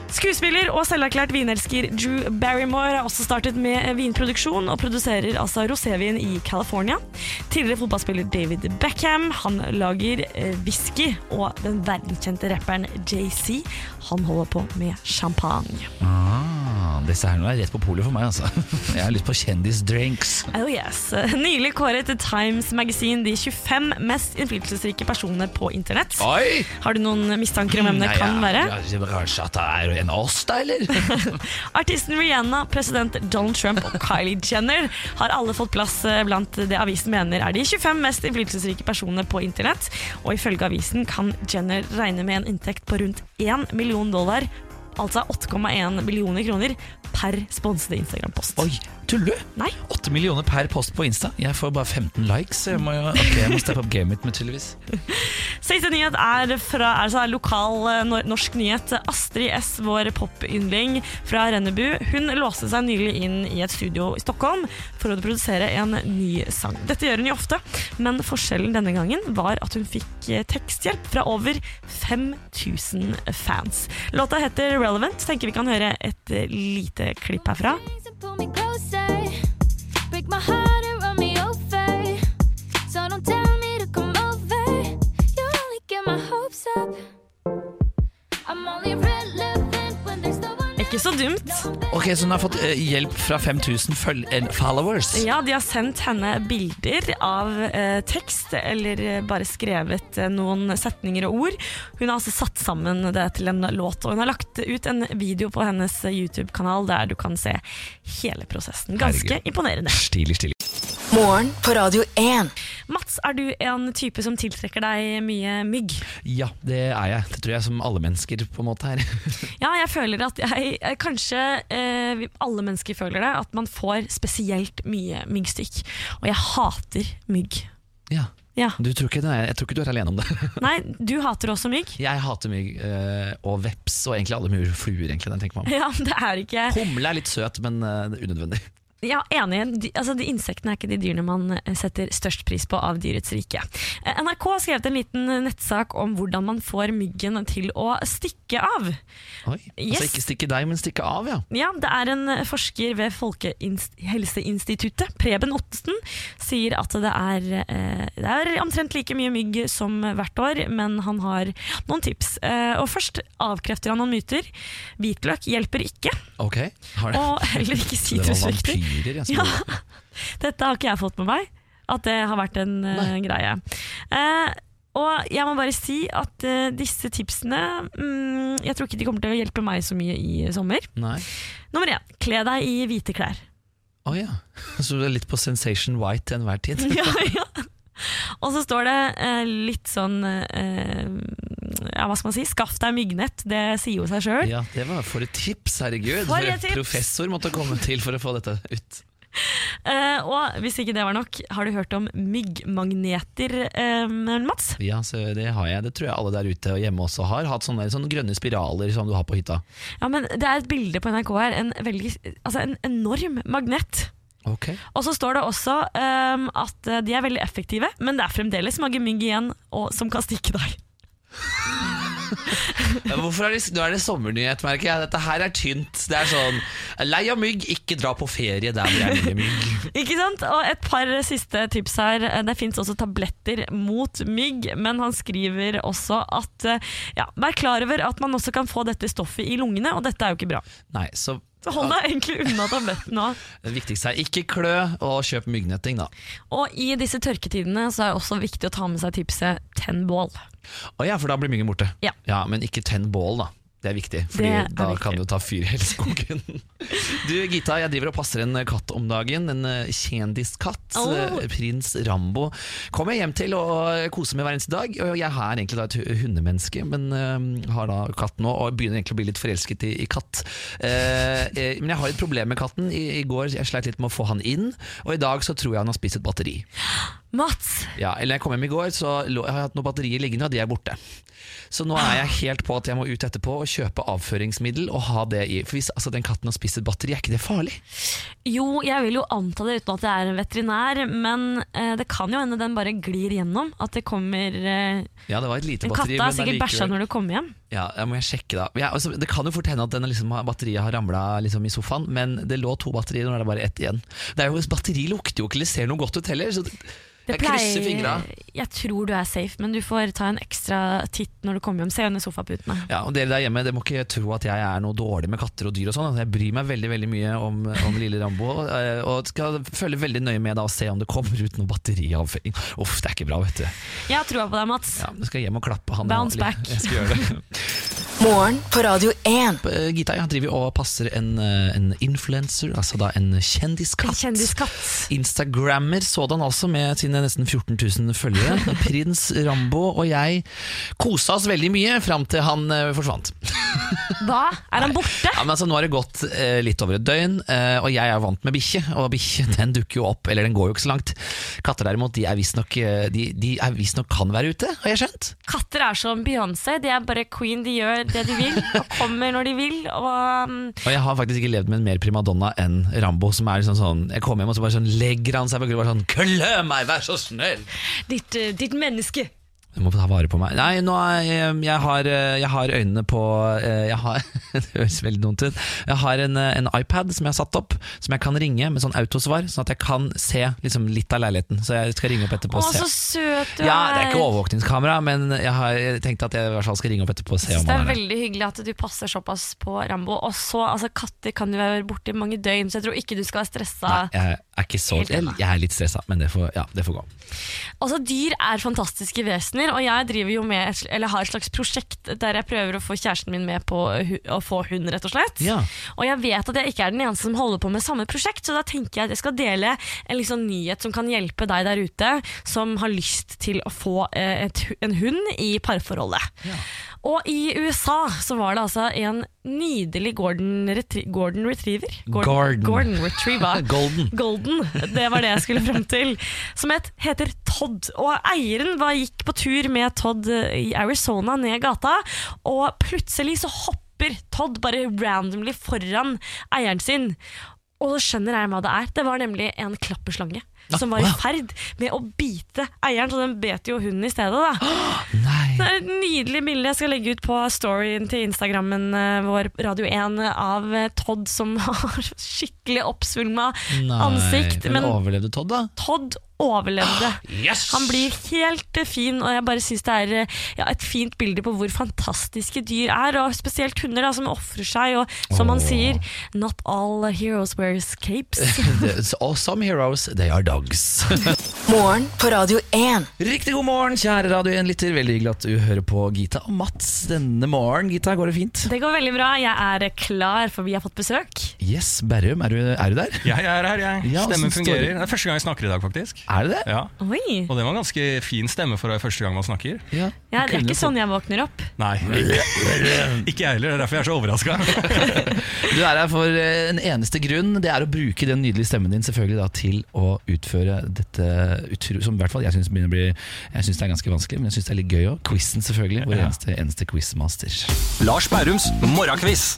Skuespiller og selverklært vinelsker Drew Barrymore har også startet med vinproduksjon og produserer altså rosévin i California. Tidligere fotballspiller David Beckham han lager eh, whisky, og den verdenskjente rapperen JC han holder på med champagne. Ah, disse her nå er rett på polet for meg, altså. Jeg har lyst på kjendisdrinks. Oh yes. Nylig kåret Times Magazine de 25 mest innflytelsesrike personer på internett. Oi! Har du noen mistanker om hvem det Nei, kan ja, være? Kanskje at det er en av oss, da, eller? Artisten Rihanna, president Donald Trump og Kylie Jenner har alle fått plass eh, blant det avisen mener er de 25 mest innflytelsesrike personene på internett. Og ifølge avisen kan Jenner regne med en inntekt på rundt 1 million dollar, altså 8,1 millioner kroner, per sponsede Instagram-post. Oi, tuller du? Nei. 8 millioner per post på Insta. Jeg får bare 15 likes. Jeg må, jo, ok, jeg må steppe opp gamet mitt, tydeligvis. Siste nyhet er fra altså, er lokal eh, norsk nyhet. Astrid S, vår popyndling fra Rennebu, hun låste seg nylig inn i et studio i Stockholm for å produsere en ny sang. Dette gjør hun jo ofte, men forskjellen denne gangen var at hun fikk eh, teksthjelp fra over 5000 fans. Låta heter Relevant. Tenker vi kan høre et lite klipp herfra. Pull me closer, break my heart and run me over. So don't tell me to come over. You only get my hopes up. I'm only relevant Ikke så dumt. Ok, Så hun har fått eh, hjelp fra 5000 føl eh, followers? Ja, de har sendt henne bilder av eh, tekst, eller eh, bare skrevet eh, noen setninger og ord. Hun har altså satt sammen det til en låt, og hun har lagt ut en video på hennes YouTube-kanal der du kan se hele prosessen. Ganske Herregud. imponerende. Stilig, stilig. Morgen på Radio 1. Mats, er du en type som tiltrekker deg mye mygg? Ja, det er jeg. Det tror jeg som alle mennesker på en måte her. Ja, jeg føler at jeg eh, Kanskje eh, alle mennesker føler det, at man får spesielt mye myggstikk. Og jeg hater mygg. ja. Ja. Du tror ikke det jeg tror ikke du er alene om det. Nei, du hater også mygg? Jeg hater mygg eh, og veps og egentlig alle mulige fluer. egentlig, den tenker man om. Ja, det er ikke Humle er litt søt, men er unødvendig. Ja, enig. De, altså, de Insektene er ikke de dyrene man eh, setter størst pris på av dyrets rike. Eh, NRK har skrevet en liten nettsak om hvordan man får myggen til å stikke av. Oi, Yes. Altså ikke stikke deg, men stikke av, ja. Ja, Det er en forsker ved Folkehelseinstituttet, Preben Ottesen, sier at det er, eh, det er omtrent like mye mygg som hvert år, men han har noen tips. Eh, og Først avkrefter han noen myter. Hvitløk hjelper ikke, Ok. Har det. og heller ikke sitrusfrukter. Vampyrer, jeg Ja. Dette har ikke jeg fått med meg, at det har vært en uh, greie. Uh, og jeg må bare si at uh, disse tipsene um, Jeg tror ikke de kommer til å hjelpe meg så mye i sommer. Nei. Nummer én, kle deg i hvite klær. Å ja. Så du er litt på Sensation White til enhver tid? ja, ja. Og så står det eh, litt sånn eh, Ja, hva skal man si? Skaff deg myggnett. Det sier jo seg sjøl. Ja, det var for et tips, herregud. For et tips. Professor måtte komme til for å få dette ut. Uh, og hvis ikke det var nok, har du hørt om myggmagneter, uh, Mats? Ja, så det har jeg. Det tror jeg alle der ute og hjemme også har. Hatt sånne, sånne grønne spiraler som du har på hytta. Ja, men Det er et bilde på NRK her. En, veldig, altså en enorm magnet. Ok. Og så står det også um, at de er veldig effektive, men det er fremdeles mange mygg igjen og, som kan stikke deg. Hvorfor er det, nå er det sommernyhet, merker jeg. Dette her er tynt. Det er sånn Lei av mygg, ikke dra på ferie der hvor det er mye mygg. Ikke sant? Og et par siste tips her. Det fins også tabletter mot mygg, men han skriver også at ja, vær klar over at man også kan få dette stoffet i lungene, og dette er jo ikke bra. Nei, så Så hold deg egentlig unna tabletten òg. det viktigste er ikke klø, og kjøp myggnetting, da. Og i disse tørketidene så er det også viktig å ta med seg tipset tenn bål. Å ja, for da blir myggen borte. Ja. Men ikke tenn bål, da. Det er viktig, er da viktig. kan det jo ta fyr i hele skogen. Du Gita, jeg driver og passer en katt om dagen. En eh, kjendiskatt. Oh. eh, Prins Rambo. Kommer jeg hjem til og koser meg hver eneste dag. Jeg er egentlig da et hundemenneske, men eh, har da katt nå og begynner egentlig å bli litt forelsket i, i katt. Eh, eh, men jeg har et problem med katten. I, I går jeg sleit litt med å få han inn, og i dag så tror jeg han har spist et batteri. Mats! Ja, eller jeg kom hjem i går, så har jeg hatt noen batterier liggende, og de er borte. Så nå er jeg helt på at jeg må ut etterpå og kjøpe avføringsmiddel og ha det i. For hvis altså, den katten har spist et batteri, er ikke det farlig? Jo, jeg vil jo anta det uten at jeg er en veterinær, men eh, det kan jo hende den bare glir gjennom. At det kommer eh, Ja, det var et lite batteri. katt har sikkert allikevel- bæsja når du kommer hjem. Ja, jeg må jeg sjekke da ja, altså, Det kan jo fort hende at denne liksom, batteriet har ramla liksom, i sofaen, men det lå to batterier, nå er det bare ett igjen. Det er jo, Batteri lukter jo ikke eller ser noe godt ut heller, så det, jeg krysser fingra. Jeg tror du er safe, men du får ta en ekstra titt når du kommer hjem. Se under sofaputene. Ja, og dere der hjemme, dere må ikke tro at jeg er noe dårlig med katter og dyr og sånn. Altså, Jeg bryr meg veldig veldig mye om, om lille Rambo, eh, og skal følge veldig nøye med da og se om det kommer ut noe batteriavføring. Uff, det er ikke bra, vet du. Jeg har troa på deg, Mats. Ja, jeg skal hjem og klappe han. Bounce back. Jeg skal gjøre det. Morgen på Radio 1. Eh, Gita, ja, driver og passer en, eh, en influencer, altså da en kjendiskatt. En kjendiskatt. Instagrammer sådan altså, med sine nesten 14 000 følgere. Prins Rambo og jeg kosa oss veldig mye fram til han uh, forsvant. Hva? Er han borte? Ja, men altså, nå har det gått uh, litt over et døgn, uh, og jeg er vant med bikkje. Og bikkje den dukker jo opp, eller den går jo ikke så langt. Katter derimot, de er visstnok de, de er visstnok kan være ute, har jeg skjønt. Katter er som Beyoncé. De er bare queen. De gjør det de vil, og kommer når de vil. Og um, Og jeg har faktisk ikke levd med en mer primadonna enn Rambo, som er liksom sånn Jeg kommer hjem og så bare sånn legger han seg på gulvet og bare sånn Klø meg, vær så snill! ditt, eh, ditt menneske. Du må ta vare på meg. Nei, nå er jeg, jeg, har, eh, jeg har øynene på eh, jeg har, Det høres veldig dumt ut. Jeg har en, eh, en iPad som jeg har satt opp, som jeg kan ringe med sånn autosvar, sånn at jeg kan se liksom, litt av leiligheten. Så jeg skal ringe opp etterpå og se. Å, så søt du er! Ja, det er ikke er. overvåkningskamera, men jeg har tenkt at jeg i hvert fall skal ringe opp etterpå og se Jeg om det han er er veldig hyggelig at du passer såpass på Rambo. Og så, altså Katter kan jo være borte i mange døgn, så jeg tror ikke du skal være stressa. Nei, jeg er ikke så Jeg, jeg er litt stressa, men det får, ja, det får gå. Altså Dyr er fantastiske vesener, og jeg driver jo med eller har et slags prosjekt der jeg prøver å få kjæresten min med på å få hund, rett og slett. Ja. Og jeg vet at jeg ikke er den eneste som holder på med samme prosjekt, så da tenker jeg at jeg skal dele en liksom nyhet som kan hjelpe deg der ute som har lyst til å få eh, et, en hund i parforholdet. Og i USA så var det altså en nydelig Gordon, retri Gordon Retriever. Gordon. Gordon Retriever. Golden. Golden, det var det jeg skulle frem til. Som het, heter Todd. Og eieren var, gikk på tur med Todd eh, i Arizona ned gata, og plutselig så hopper Todd bare randomly foran eieren sin. Og så skjønner jeg hva det er. Det var nemlig en klapperslange. Som var i ferd med å bite eieren, så den bet jo hunden i stedet. da Nei. det er et nydelig bilde jeg skal legge ut på storyen til Instagrammen eh, vår Radio 1 av eh, Todd som har skikkelig oppsvulma ansikt. Men Men overlevde Todd, da? Todd overlevde. Yes! Han blir helt eh, fin, og jeg bare syns det er eh, ja, et fint bilde på hvor fantastiske dyr er. Og spesielt hunder da, som ofrer seg, og som han sier Not all heroes wears capes. Some heroes, they are dogs. Morgen på Radio 1. Riktig god morgen, kjære Radio 1-lytter. Veldig hyggelig at du hører på Gita og Mats denne morgen. Gita, går det fint? Det går veldig bra. Jeg er klar, for vi har fått besøk. Yes, Berrum, er du, er du der? Jeg er her, jeg. Ja, Stemmen fungerer. det? Det er første gang jeg snakker i dag, faktisk. Er det det? Ja. Oi. Og det var en ganske fin stemme for å være første gang man snakker. Ja. Ja, det er ikke sånn jeg våkner opp. Nei, ikke, jeg heller. Det er derfor jeg er så overraska. Du er her for eh, en eneste grunn. Det er å bruke den nydelige stemmen din selvfølgelig da, til å utføre dette utro, som i hvert fall jeg syns begynner å bli Jeg synes det er ganske vanskelig, men jeg syns det er litt gøy òg. Quizen, selvfølgelig. Vår Ja. eneste, eneste quizmaster. Lars Bærums morgenkviss.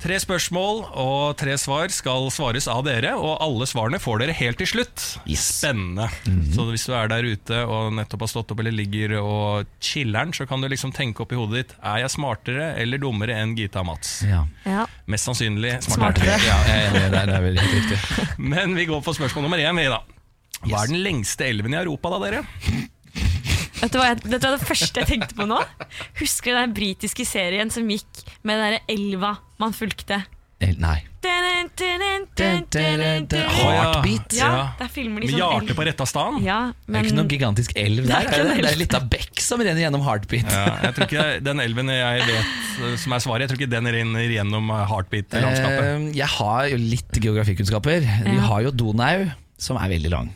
Tre spørsmål og tre svar skal svares av dere, og alle svarene får dere helt til slutt. Yes. Spennende. Så hvis du er der ute og nettopp har stått opp eller ligger og chiller'n, så kan du liksom tenke opp i hodet ditt Er jeg smartere eller dummere enn Gita og Mats? Ja. Ja. Mest sannsynlig Smartere. Ja. Er enig, det er, det er helt riktig. Men vi går på spørsmål nummer én. vi da Hva er den lengste elven i Europa, da, dere? Vet du hva, jeg, vet du hva det første jeg tenkte på nå? Husker du den britiske serien som gikk med den der elva man fulgte? El, Nei. Heartbeat. Ja, der filmer de sånn elv. på retta staden? Ja, Det er ikke noen gigantisk elv Det er der. ikke er Det Det er litt av bekk som renner gjennom Heartbeat. Ja, jeg tror ikke Den elven jeg vet eh, som er svaret, jeg tror ikke den renner gjennom heartbeat-landskapet. Eh, Jeg har jo litt geografikunnskaper. Vi har jo Donau, som er veldig lang.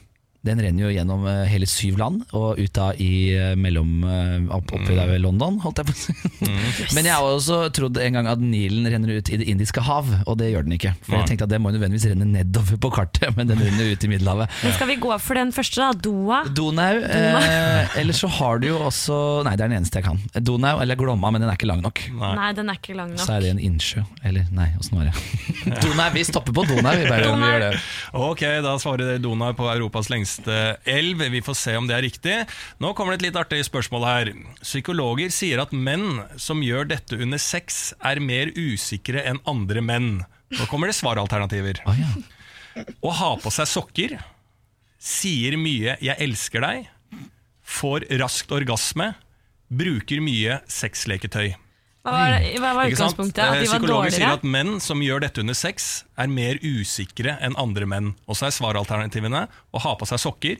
Den renner jo gjennom eh, hele syv land, og ut da i eh, mellom eh, opp, Oppi der ved London, holdt jeg på å si. Men jeg har også trodd en gang at Nilen renner ut i Det indiske hav, og det gjør den ikke. For jeg tenkte at det må nødvendigvis renne nedover på kartet, men den renner ut i Middelhavet. Men skal vi gå for den første, da? Doa? Donau. Eh, eller så har du jo også Nei, det er den eneste jeg kan. Donau eller Glomma, men den er ikke lang nok. Nei, den er ikke lang nok. Så er det en innsjø. Eller nei, åssen var det? Donau, vi stopper på Donau. Vi bare vi gjør det. Ok, da svarer Donau på Europas lengste elv. Vi får se om det er riktig. Nå kommer det et litt artig spørsmål her. Psykologer sier at menn som gjør dette under sex, er mer usikre enn andre menn. Nå kommer det svaralternativer. Å, ja. Å ha på seg sokker, sier mye 'jeg elsker deg', får raskt orgasme, bruker mye sexleketøy. Hva var, hva var utgangspunktet? At Eh, de var Psykologer sier at menn som gjør dette under sex, er mer usikre enn andre menn. Og så er svaralternativene å ha på seg sokker,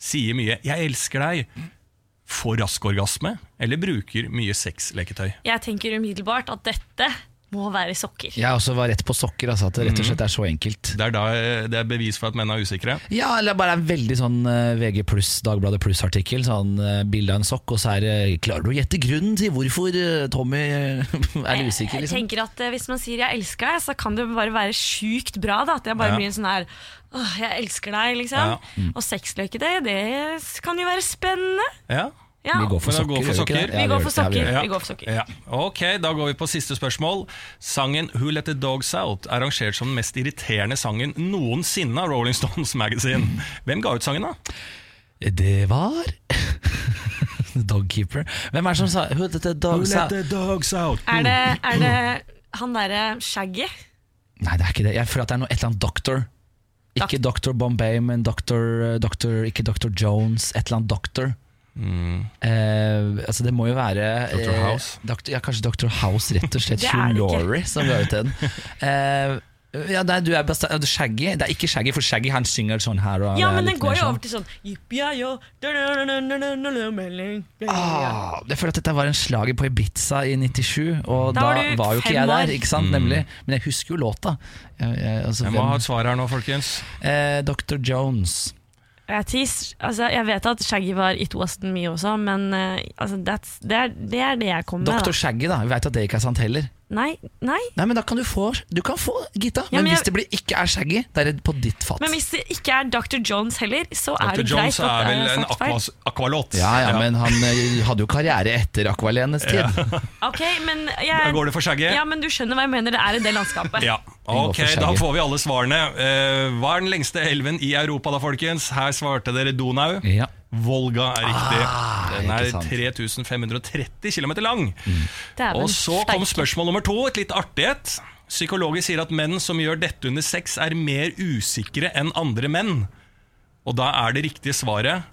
sier mye 'jeg elsker deg', får rask orgasme eller bruker mye sexleketøy. Jeg tenker umiddelbart at dette må være sokker. Jeg også var rett på sokker, altså, at det rett og slett er så enkelt. Det er, da, det er bevis for at menn er usikre. Ja, eller bare en veldig sånn eh, VG pluss, Dagbladet pluss-artikkel. Sånn eh, bilde av en sokk, og så er det Klarer du å gjette grunnen til hvorfor eh, Tommy er usikker, Jeg liksom? tenker at Hvis man sier 'jeg elsker deg', så kan det bare være sjukt bra. Da. At jeg bare Ja. blir en sånn her Åh, 'jeg elsker deg', liksom. Ja. Mm. Og sexløke, det, det kan jo være spennende. Ja. Ja. Vi går for sokker. går for gjør vi sokker. Ja, Vi går for sokker. Ja, vi sokker. går for sokker. Ja. Ok, da går vi på siste spørsmål. Sangen 'Who Let The Dogs Out' er rangert som den mest irriterende sangen noensinne av Rolling Stones Magazine. Hvem ga ut sangen, da? Det var Dogkeeper. Hvem er det som sa Who let the dogs out? Dogs Out? Er det, er det han derre Shaggy? Nei, det er ikke det. Jeg føler at det er noe, et eller annet Doctor. Ikke Dr. Bombay, men Dr. Dr. Ikke Dr. Jones. Et eller annet Doctor. Eh, altså Det må jo være Dr. eh, House? Dr. Ja, kanskje Dr. House, rett og slett. Hugh. Laurie som ga ut den. Eh, ja, nei, du er best, er Shaggy. Det er ikke Shaggy, for Shaggy han synger sånn her. Og Ja, men den går jo sånn. over til sånn. Ah, jeg føler at dette var en slager på Ibiza i 97, og Da var da var jo ikke jeg der. Ikke sant, nemlig Men jeg husker jo låta. Jeg, jeg, altså, Jeg må hvem- ha et svar her nå, folkens. eh, Dr. Jones. Tis, altså, jeg vet at Shaggy var It Wasn't Me også, men uh, altså, det, er, det er det jeg kommer med. Dr. Shaggy, da. Vi veit at det ikke er sant heller. Nei, nei. Nei, men Da kan du få Du kan få Gita. Ja, men, men hvis jeg- det blir, ikke er Shaggy, det er på ditt fat. Men hvis det ikke er Dr. Jones heller, så er Dr. det greit Dr. Jones er vel en aquas- aqualåt. ja, ja, men han eh, hadde jo karriere etter Aqualenes tid. Ok, men Da går det for Shaggy? ja, men du skjønner hva jeg mener, det er i det landskapet. Ja, ok, da får vi alle svarene. Uh, hva er den lengste elven i Europa da, folkens? Her svarte dere Donau. Ja. Volga er riktig. Ah, Den er 3530 km lang. Mm. Og så kom spørsmål nummer to, et litt artighet. Psykologer sier at menn som gjør dette under sex, er mer usikre enn andre menn. Og da er det riktige svaret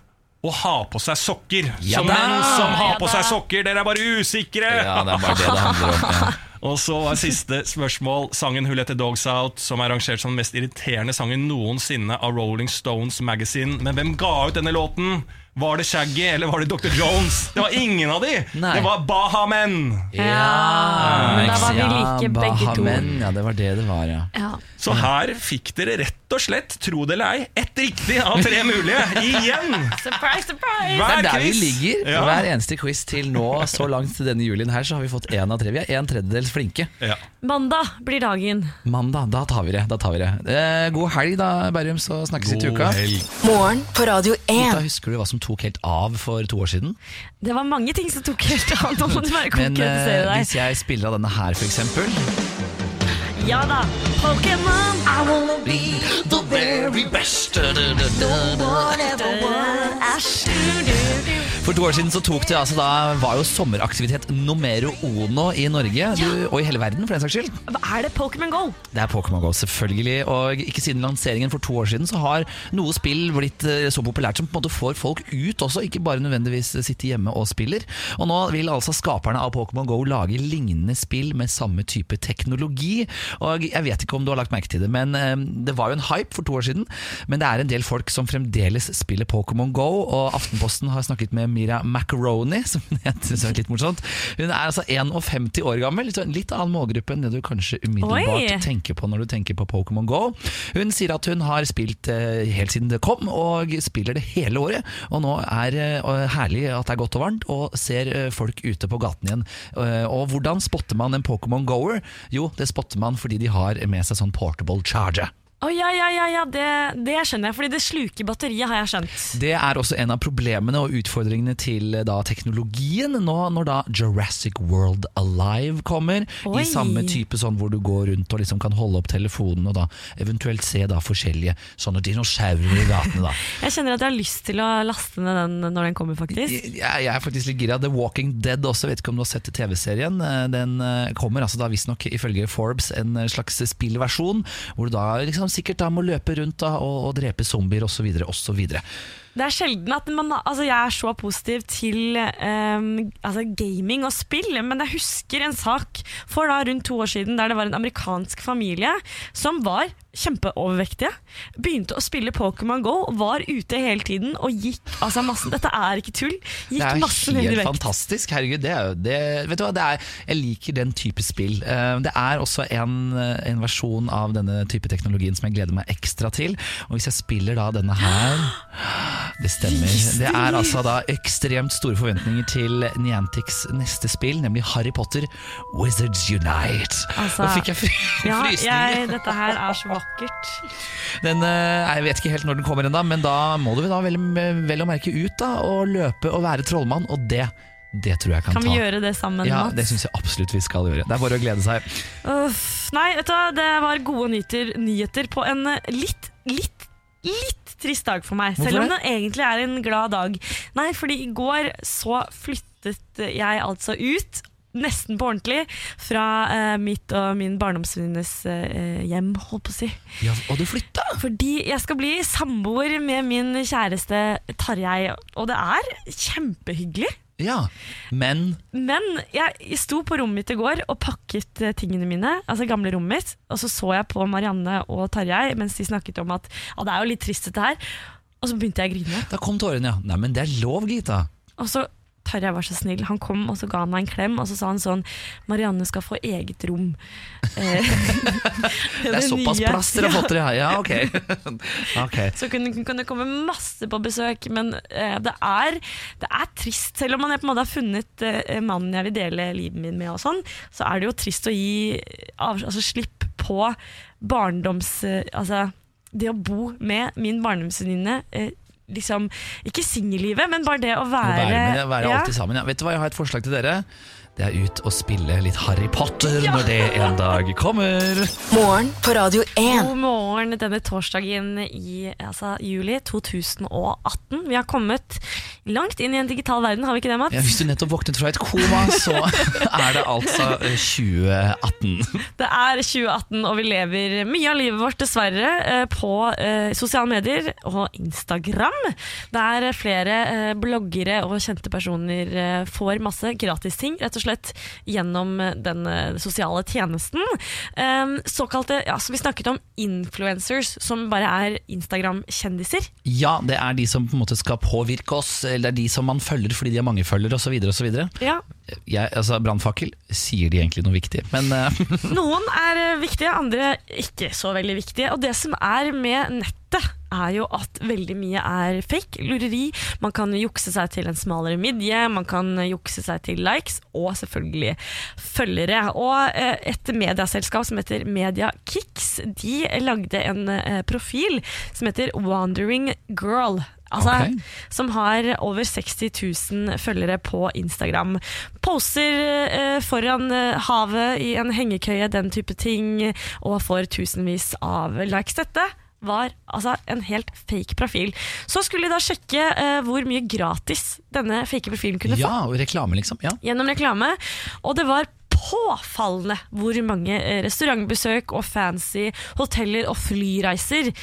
å ha på seg sokker. Ja Så menn som har Ja på seg sokker, dere er bare usikre! ja, det er bare det det handler om. Ja. Og så var siste spørsmål sangen Who Let The Dogs Out, som er rangert som den mest irriterende sangen noensinne av Rolling Stones Magazine. Men hvem ga ut denne låten? Var det Shaggy, eller var det Dr. Jones? Det var ingen av de! Nei. Det var Bahamen! Ja, Ja, men da var vi like begge to. Bahamen, ja, det var det det var, ja. Ja. Så her fikk dere rett og slett, tro det eller ei, ett riktig av tre mulige. Igjen! Surprise, surprise! Det er der vi ligger. Ja. Hver eneste quiz til nå, så langt til denne julien her, så har vi fått én av tre. Vi er en tredjedels flinke. Ja. Mandag blir dagen. Mandag, da tar vi det. Da tar vi det. Eh, god helg, da, Berrum, så snakkes vi til God uka. helg. Morgen på Radio 1. Da husker du hva som tok helt av for to år siden? Det var mange ting som tok helt av. Nå må du bare Men konkretisere deg. Men hvis jeg spiller av denne her, for eksempel Ja da. Pokémon. I wanna Be the very best For to år siden så tok det altså da var jo sommeraktivitet numero uno i Norge du, og i hele verden, for den saks skyld. Hva er det Pokémon Go? Det er Pokémon GO, selvfølgelig. Og ikke siden lanseringen for to år siden så har noe spill blitt eh, så populært som på en måte får folk ut også, ikke bare nødvendigvis sitte hjemme og spiller. Og nå vil altså skaperne av Pokémon GO lage lignende spill med samme type teknologi. Og jeg vet ikke om du har lagt merke til det, men eh, det var jo en hype for to år siden. Men det er en del folk som fremdeles spiller Pokémon GO, og Aftenposten har snakket med Mira Macaroni, som hun heter, er litt morsomt. Hun er altså 51 år gammel, så en litt annen målgruppe enn det du kanskje umiddelbart Oi. tenker på når du tenker på Pokémon GO. Hun sier at hun har spilt eh, helt siden det kom, og spiller det hele året. Og nå er det herlig at det er godt og varmt, og ser eh, folk ute på gaten igjen. Eh, Og hvordan spotter man en Pokémon Goer? Jo, det spotter man fordi de har med seg sånn portable charger. Å ja, ja, ja, ja det, det skjønner jeg, fordi det sluker batteriet, har jeg skjønt. Det er også en av problemene og utfordringene til eh, da, teknologien. Nå når da Jurassic World Alive kommer, Oi. i samme type sånn hvor du går rundt og liksom kan holde opp telefonen og da eventuelt se da forskjellige sånne dinosaurer i gatene. da. Jeg kjenner at jeg har lyst til å laste ned den når den kommer, faktisk. Jeg, jeg er faktisk litt gira. The Walking Dead også, vet ikke om du har sett TV-serien. Eh, Den eh, kommer altså da visstnok ifølge Forbes en slags spillversjon, hvor du da liksom sikkert da må løpe rundt da og, og drepe zombier osv. osv. Det er sjelden at man, altså jeg er så positiv til um, altså gaming og spill, men jeg husker en sak for da rundt to år siden der det var en amerikansk familie som var kjempeovervektige. Begynte å spille Pokémon GO, var ute hele tiden og gikk altså masse Dette er ikke tull. Det Gikk er masse ned i helt vekt. fantastisk. Herregud, det er jo det, Vet du hva, det er, jeg liker den type spill. Eh, Det er også en, en versjon av denne type teknologien som jeg gleder meg ekstra til. Og hvis jeg spiller da denne her Det stemmer. Det er altså da ekstremt store forventninger til Niantics neste spill, nemlig Harry Potter Wizards Unite. Altså, Nå fikk jeg fry Ja, frysninger. jeg, dette her er så vakkert. Den, eh, jeg vet ikke helt når den kommer ennå, men da må du da vel, vel å merke ut da, og løpe og være trollmann, og det, det tror jeg kan, Kan ta. vi gjøre det sammen, Ja, Mats? det syns jeg absolutt vi skal gjøre. Det er bare å glede seg. Uff, nei, vet du det var gode nyheter, nyheter på en litt, litt, litt trist dag for meg. Hvorfor selv om det? det egentlig er en glad dag. Nei, fordi i går så flyttet jeg altså ut. Nesten på ordentlig fra uh, mitt og min barndomsvenninnes uh, hjem, holdt på å si. Ja, og du flytta! Fordi jeg skal bli samboer med min kjæreste Tarjei, og det er kjempehyggelig. Ja, men Men jeg sto på rommet mitt i går og pakket eh, tingene mine, altså gamle rommet mitt, og så så jeg på Marianne og Tarjei mens de snakket om at ah, det er jo litt trist dette her, og så begynte jeg å grine. da kom tårene, ja. Nei, men det er lov, Gita. Og så Tarjei var så snill, han kom og så ga han meg en klem, og så sa han sånn Marianne skal få eget rom. Eh, Det er såpass plass dere har fått dere, ja. Ok. okay. Så kunne, kunne det komme masse på besøk, men uh, det, er, det er trist. Selv om man på en måte har funnet uh, mannen jeg vil dele livet mitt med, og sånn, så er det jo trist å gi av, altså, slipp på barndoms... Uh, altså, det å bo med min barndomsvenninne. Liksom, ikke singellivet, men bare det å Å være, være, med, det, være ja. alltid sammen. Ja. Vet du hva, jeg har et forslag til dere. Det er ut og spille litt Harry Potter når det en dag kommer. Morgen på Radio 1. God morgen denne torsdagen i altså, juli 2018. Vi har kommet langt inn i en digital verden, har vi ikke det, Mats? Ja, hvis du nettopp våknet fra et koma, så er det altså eh, 2018. Det er 2018, og vi lever mye av livet vårt dessverre eh, på eh, sosiale medier og Instagram. Der flere eh, bloggere og kjente personer eh, får masse gratisting, rett og slett gjennom eh, den eh, sosiale tjenesten. Eh, såkalte, ja, som vi snakket om, influencers, som bare er Instagram-kjendiser. Ja, det er de som på en måte skal påvirke oss, eller det er de som man følger fordi de har mange følgere osv. Ja, Jeg, altså, Brannfakkel, sier de egentlig noe viktig? Men uh. Noen er eh, viktige, andre ikke så veldig viktige. Og det som er med nettet, er jo at veldig mye er fake, lureri. Man kan jukse seg til en smalere midje, man kan jukse seg til likes, og selvfølgelig følgere. Og eh, et medieselskap som heter Media Kicks, de lagde en profil som heter Wandering Girl. Altså, okay. som har over 60 000 følgere på Instagram. Poser eh, foran eh, havet i en hengekøye, den type ting, og får tusenvis av likes. Dette var altså en helt fake profil. Så skulle de da sjekke eh, hvor mye gratis denne fake profilen kunne ja, og reklame, liksom. Ja. gjennom reklame, og det var påfallende hvor mange eh, restaurantbesøk og fancy hoteller og flyreiser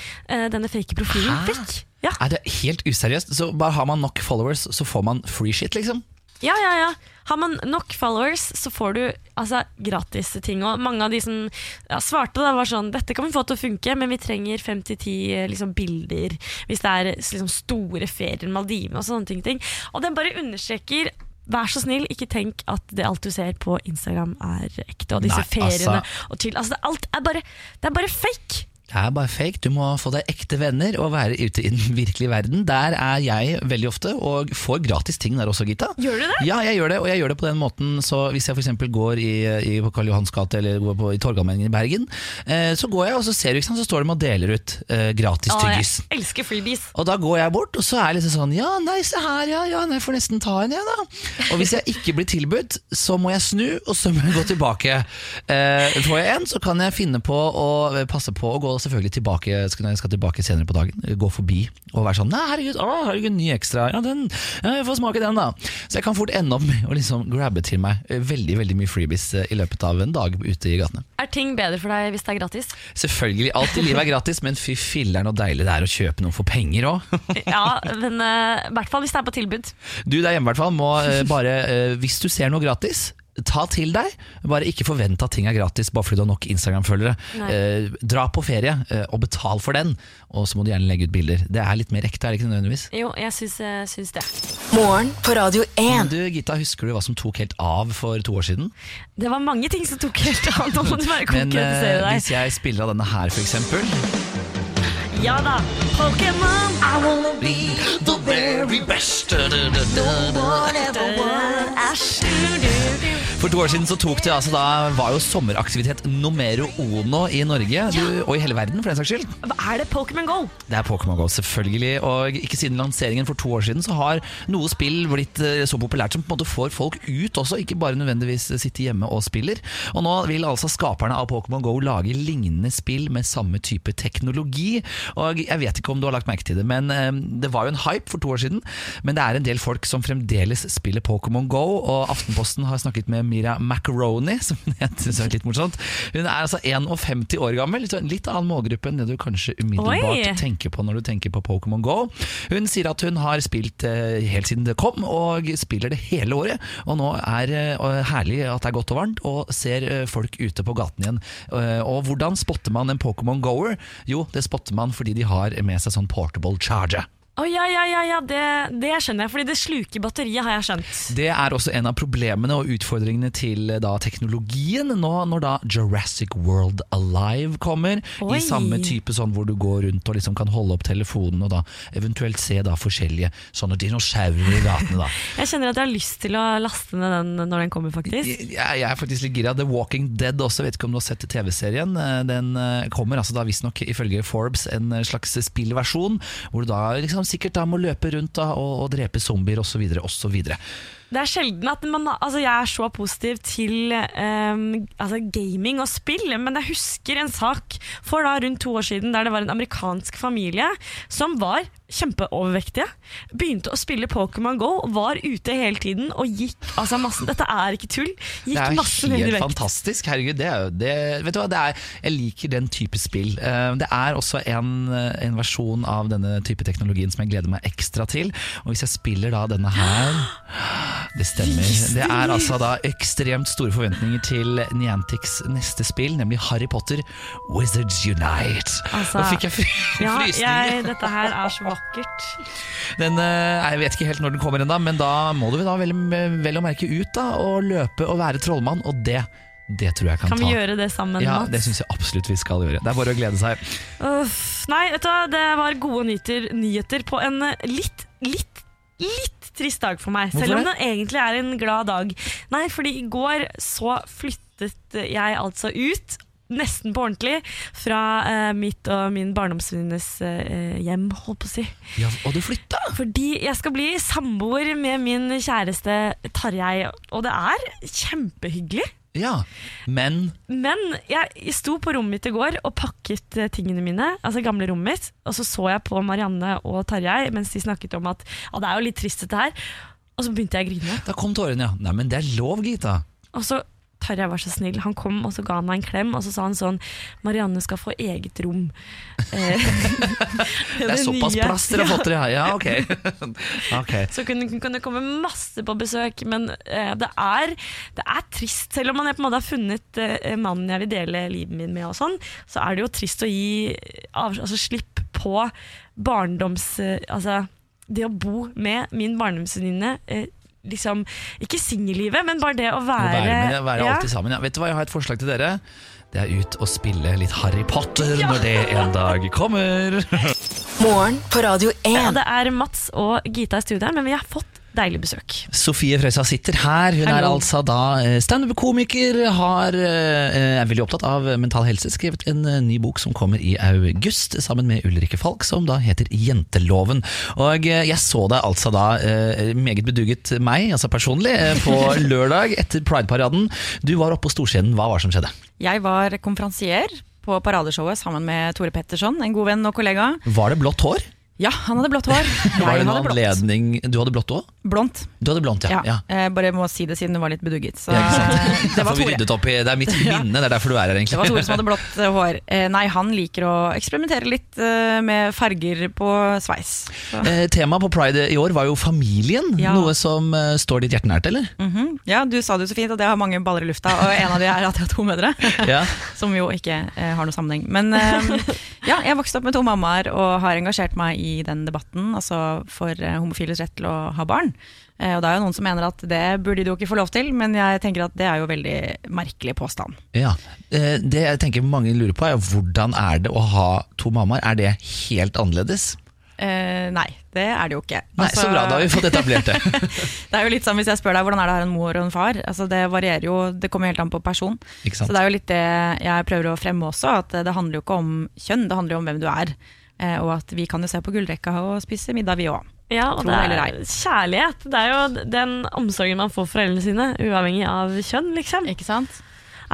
denne fake profilen Hæ? fikk. Ja. Er det helt useriøst? Så bare har man nok followers, så får man free shit, liksom? Ja, ja, ja. Har man nok followers, så får du altså, gratis ting. Og mange av de som ja, svarte, da, var sånn Dette kan vi få til å funke, men vi trenger fem til ti liksom, bilder hvis det er liksom, store ferier, Maldivene og sånne ting. ting. Og den bare understreker Vær så snill, ikke tenk at det alt du ser på Instagram er ekte. Og disse Nei, feriene altså- og chill. Altså, alt er bare, det er bare fake! Det er bare fake. Du må få deg ekte venner og være ute i den virkelige verden. Der er jeg veldig ofte, og får gratis ting der også, Gita. Gjør du det? Ja, jeg gjør det, og jeg gjør det på den måten. Så hvis jeg f.eks. går i, i på Karl Johans gate eller går på, i Torgallmenningen i Bergen, eh, så går jeg og så ser du, ikke sant, så står de og deler ut eh, gratis Å, tyggis. jeg elsker freebies. Og da går jeg bort, og så er jeg liksom sånn Ja, nei, se her, ja, ja, jeg får nesten ta en, jeg, da. Og hvis jeg ikke blir tilbudt, så må jeg snu, og så må jeg gå tilbake. Eh, får jeg en, så kan jeg finne på å passe på å gå selvfølgelig tilbake når jeg skal tilbake senere på dagen. Gå forbi og være sånn Nei, herregud, å, herregud, ny ekstra. Ja, den, ja, jeg får smake den, da. Så jeg kan fort ende opp med å liksom grabbe til meg eh, veldig veldig mye freebies eh, i løpet av en dag ute i gatene. Er ting bedre for deg hvis det er gratis? Selvfølgelig, alt i livet er gratis, men fy filler'n så deilig det er å kjøpe noe for penger òg. Ja, men i i hvert fall hvis det er på tilbud. Du der hjemme i hvert fall må uh, bare, uh, hvis du ser noe gratis, ta til deg. Bare ikke forvent at ting er gratis bare fordi du har nok Instagram-følgere. Eh, dra på ferie eh, og betal for den, og så må du gjerne legge ut bilder. Det er litt mer ekte, er det ikke nødvendigvis? Jo, jeg syns, jeg syns det. Morgen på Radio 1. Du, Gita, husker du hva som tok helt av for to år siden? Det var mange ting som tok helt av. Nå må du bare Men eh, hvis jeg spiller av denne her, for eksempel Ja da. Pokémon. I wanna be the very best For to år siden så tok det altså da var jo sommeraktivitet numero uno i Norge du, og i hele verden, for den saks skyld. Er det Pokémon Go? Det er Pokémon GO, selvfølgelig. Og ikke siden lanseringen for to år siden så har noe spill blitt eh, så populært som på en måte får folk ut også, ikke bare nødvendigvis sitte hjemme og spiller. Og nå vil altså skaperne av Pokémon GO lage lignende spill med samme type teknologi. Og jeg vet ikke om du har lagt merke til det, men eh, det var jo en hype for to år siden. Men det er en del folk som fremdeles spiller Pokémon GO, og Aftenposten har snakket med Mira Macaroni, som hun heter, så er litt morsomt. Hun er altså 51 år gammel, litt, en litt annen målgruppe enn det du kanskje umiddelbart Oi. tenker på når du tenker på Pokémon GO. Hun sier at hun har spilt eh, helt siden det kom, og spiller det hele året. Og nå er det herlig at det er godt og varmt, og ser eh, folk ute på gaten igjen. Eh, og hvordan spotter man en Pokémon Goer? Jo, det spotter man fordi de har med seg sånn portable charger. Å ja, ja, ja, ja det, det skjønner jeg, fordi det sluker batteriet, har jeg skjønt. Det er også en av problemene og utfordringene til eh, da, teknologien. Nå når da Jurassic World Alive kommer, Oi. i samme type sånn hvor du går rundt og liksom kan holde opp telefonen og da eventuelt se da forskjellige sånne dinosaurer i gatene. da. Jeg kjenner at jeg har lyst til å laste ned den når den kommer, faktisk. Jeg, jeg er faktisk litt gira. The Walking Dead også, vet ikke om du har sett TV-serien. Eh, Den eh, kommer altså da visstnok ifølge Forbes en slags spillversjon, hvor du da liksom sikkert da må løpe rundt da, og, og drepe zombier osv. osv. Det er sjelden at man, altså jeg er så positiv til um, altså gaming og spill, men jeg husker en sak for da rundt to år siden der det var en amerikansk familie som var kjempeovervektige. Begynte å spille Pokémon Go, var ute hele tiden og gikk altså masse Dette er ikke tull. Det Gikk er masse ned i vekt. fantastisk. Herregud, det er jo det, Vet du hva, det er, jeg liker den type spill. Eh, Det er også en, eh, en versjon av denne type teknologien som jeg gleder meg ekstra til. Og hvis jeg spiller da denne her Det stemmer. Det er altså da ekstremt store forventninger til Niantics neste spill, nemlig Harry Potter Wizards Unite. Altså, Nå fikk jeg frysninger. Ja, jeg, dette her er så vakkert. Den, eh, jeg vet ikke helt når den kommer ennå, men da må du da vel, vel å merke ut da, og løpe og være trollmann, og det, det tror jeg kan, Kan vi ta. gjøre det sammen, Ja, Mats? det syns jeg absolutt vi skal gjøre. Det er bare å glede seg. Uff, nei, vet du det var gode nyheter, nyheter på en litt, litt, litt trist dag for meg. Hvorfor selv om det? egentlig er en glad dag. Nei, fordi i går så flyttet jeg altså ut. Nesten på ordentlig fra eh, mitt og min barndomsvenninnes eh, hjem, holdt på å si. Ja, og du flytta! Fordi jeg skal bli samboer med min kjæreste Tarjei, og det er kjempehyggelig. Ja, men Men jeg sto på rommet mitt i går og pakket eh, tingene mine, altså gamle rommet mitt, og så så jeg på Marianne og Tarjei mens de snakket om at «Ja, det er jo litt trist dette her, og så begynte jeg å grine. da kom tårene, ja. Nei, men det er lov, Gita. Og så Tarjei var så snill. Han kom og så ga han meg en klem, og så sa han sånn Marianne skal få eget rom. Eh, Det er såpass plass dere har fått dere, ja, ok. okay. Så kunne, kunne komme masse på besøk, men eh, det, er, det er trist. Selv om man på en måte har funnet eh, mannen jeg vil dele livet min med, og sånn, så er det jo trist å gi av, altså, slipp på barndoms... Eh, altså, det å bo med min barndomsvenninne. Eh, liksom, ikke singellivet, men bare det å Å være, være, med, være ja. alltid sammen. Ja. Vet du hva, jeg har et forslag til dere. Det er ut og spille litt Harry Potter når det en dag kommer. Morgen på Radio 1. Ja, det er Mats og Gita i studio her, men vi har fått deilig besøk. Sofie Frøysa sitter her. Hun er Hallo. altså da eh, standup-komiker, har, eh, er veldig opptatt av mental helse, skrevet en eh, ny bok som kommer i august, sammen med Ulrikke Falk, som da heter Jenteloven. Og eh, jeg så deg altså da, eh, meget bedugget meg, altså personlig, eh, på lørdag etter Pride-paraden. Du var oppe på storscenen, hva var det som skjedde? Jeg var konferansier på paradeshowet sammen med Tore Petterson, en god venn og kollega. Var det blått hår? Ja, han hadde blått hår. Var det noen hadde anledning Du hadde blått òg? Blondt. Du hadde blondt, ja. ja. Jeg bare må si det siden du var litt bedugget. Så, Ja, eh, det var Tore. i, det er mitt minne, det er derfor du er her, egentlig. Det var Tore som hadde blått eh, hår. Eh, Nei, han liker å eksperimentere litt eh, med farger på sveis. Eh, Temaet på Pride i år var jo familien, Ja. noe som eh, står ditt hjerte nært, eller? Mhm. Ja, du sa det jo så fint at jeg har mange baller i lufta, og en av de er at jeg har to mødre. Ja. Som jo ikke eh, har noe sammenheng. Men eh, ja, jeg vokste opp med to mammaer og har engasjert meg i den debatten, altså for eh, homofiles rett til å ha barn. Eh, og det er jo noen som mener at det burde de jo ikke få lov til, men jeg tenker at det er jo veldig merkelig påstand. Ja. Eh, Det jeg tenker mange lurer på, er hvordan er det å ha to mammaer? Er det helt annerledes? Eh, nei, det er det jo ikke. Nei, Altså, Så bra, da har vi fått etablert det. Det er jo litt sånn Hvis jeg spør deg hvordan er det å ha en mor og en far, altså det varierer jo, det kommer helt an på person. Så det er jo litt det jeg prøver å fremme også, at det handler jo ikke om kjønn, det handler jo om hvem du er. Eh, Og at vi kan jo se på gullrekka og spise middag, vi òg. Ja, og det er kjærlighet. Det er jo den omsorgen man får for foreldrene sine, uavhengig av kjønn, liksom. Ikke sant?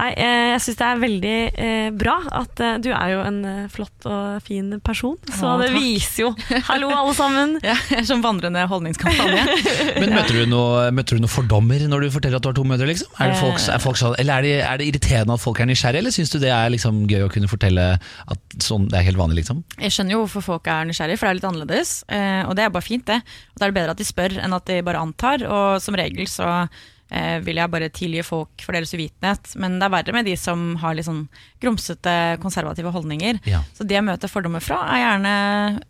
Nei, eh, jeg syns det er veldig eh, bra at eh, du er jo en flott og fin person, så Å, det viser jo Hallo, alle sammen! Ja, jeg er som vandrende holdningskampanje. Men møter du, noe, møter du noen fordommer når du forteller at du har to mødre? Liksom? Er det, folk, er folk sånn, eller er det, er det irriterende at folk er nysgjerrige, eller syns du det er liksom gøy å kunne fortelle at sånn, det er helt vanlig? Liksom? Jeg skjønner jo hvorfor folk er nysgjerrige, for det er litt annerledes. Og det er bare fint, det. Og da er det bedre at de spør enn at de bare antar. Og som regel så eh, vil jeg bare tilgi folk for deres uvitenhet. Men det er verre med de som har litt sånn grumsete, konservative holdninger. Ja. Så det jeg møter fordommer fra, er gjerne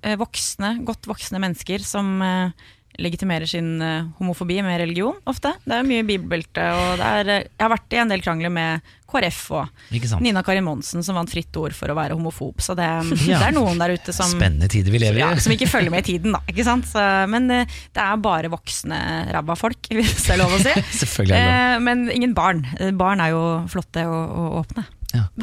eh, voksne, godt voksne mennesker som eh, legitimerer sin eh, homofobi med religion, ofte. Det er mye bibelbelte, og det er, eh, jeg har vært i en del krangler med KrF og Nina Karin Monsen som vant Fritt Ord for å være homofob. Så det, Ja. det er noen der ute som Spennende tider vi lever i. ja, som ikke følger med i tiden, da. Ikke sant? Så, men eh, det er bare voksne ræva folk, hvis det er lov å si. Selvfølgelig er det lov. Eh, men ingen barn. Barn er jo flotte og, og åpne.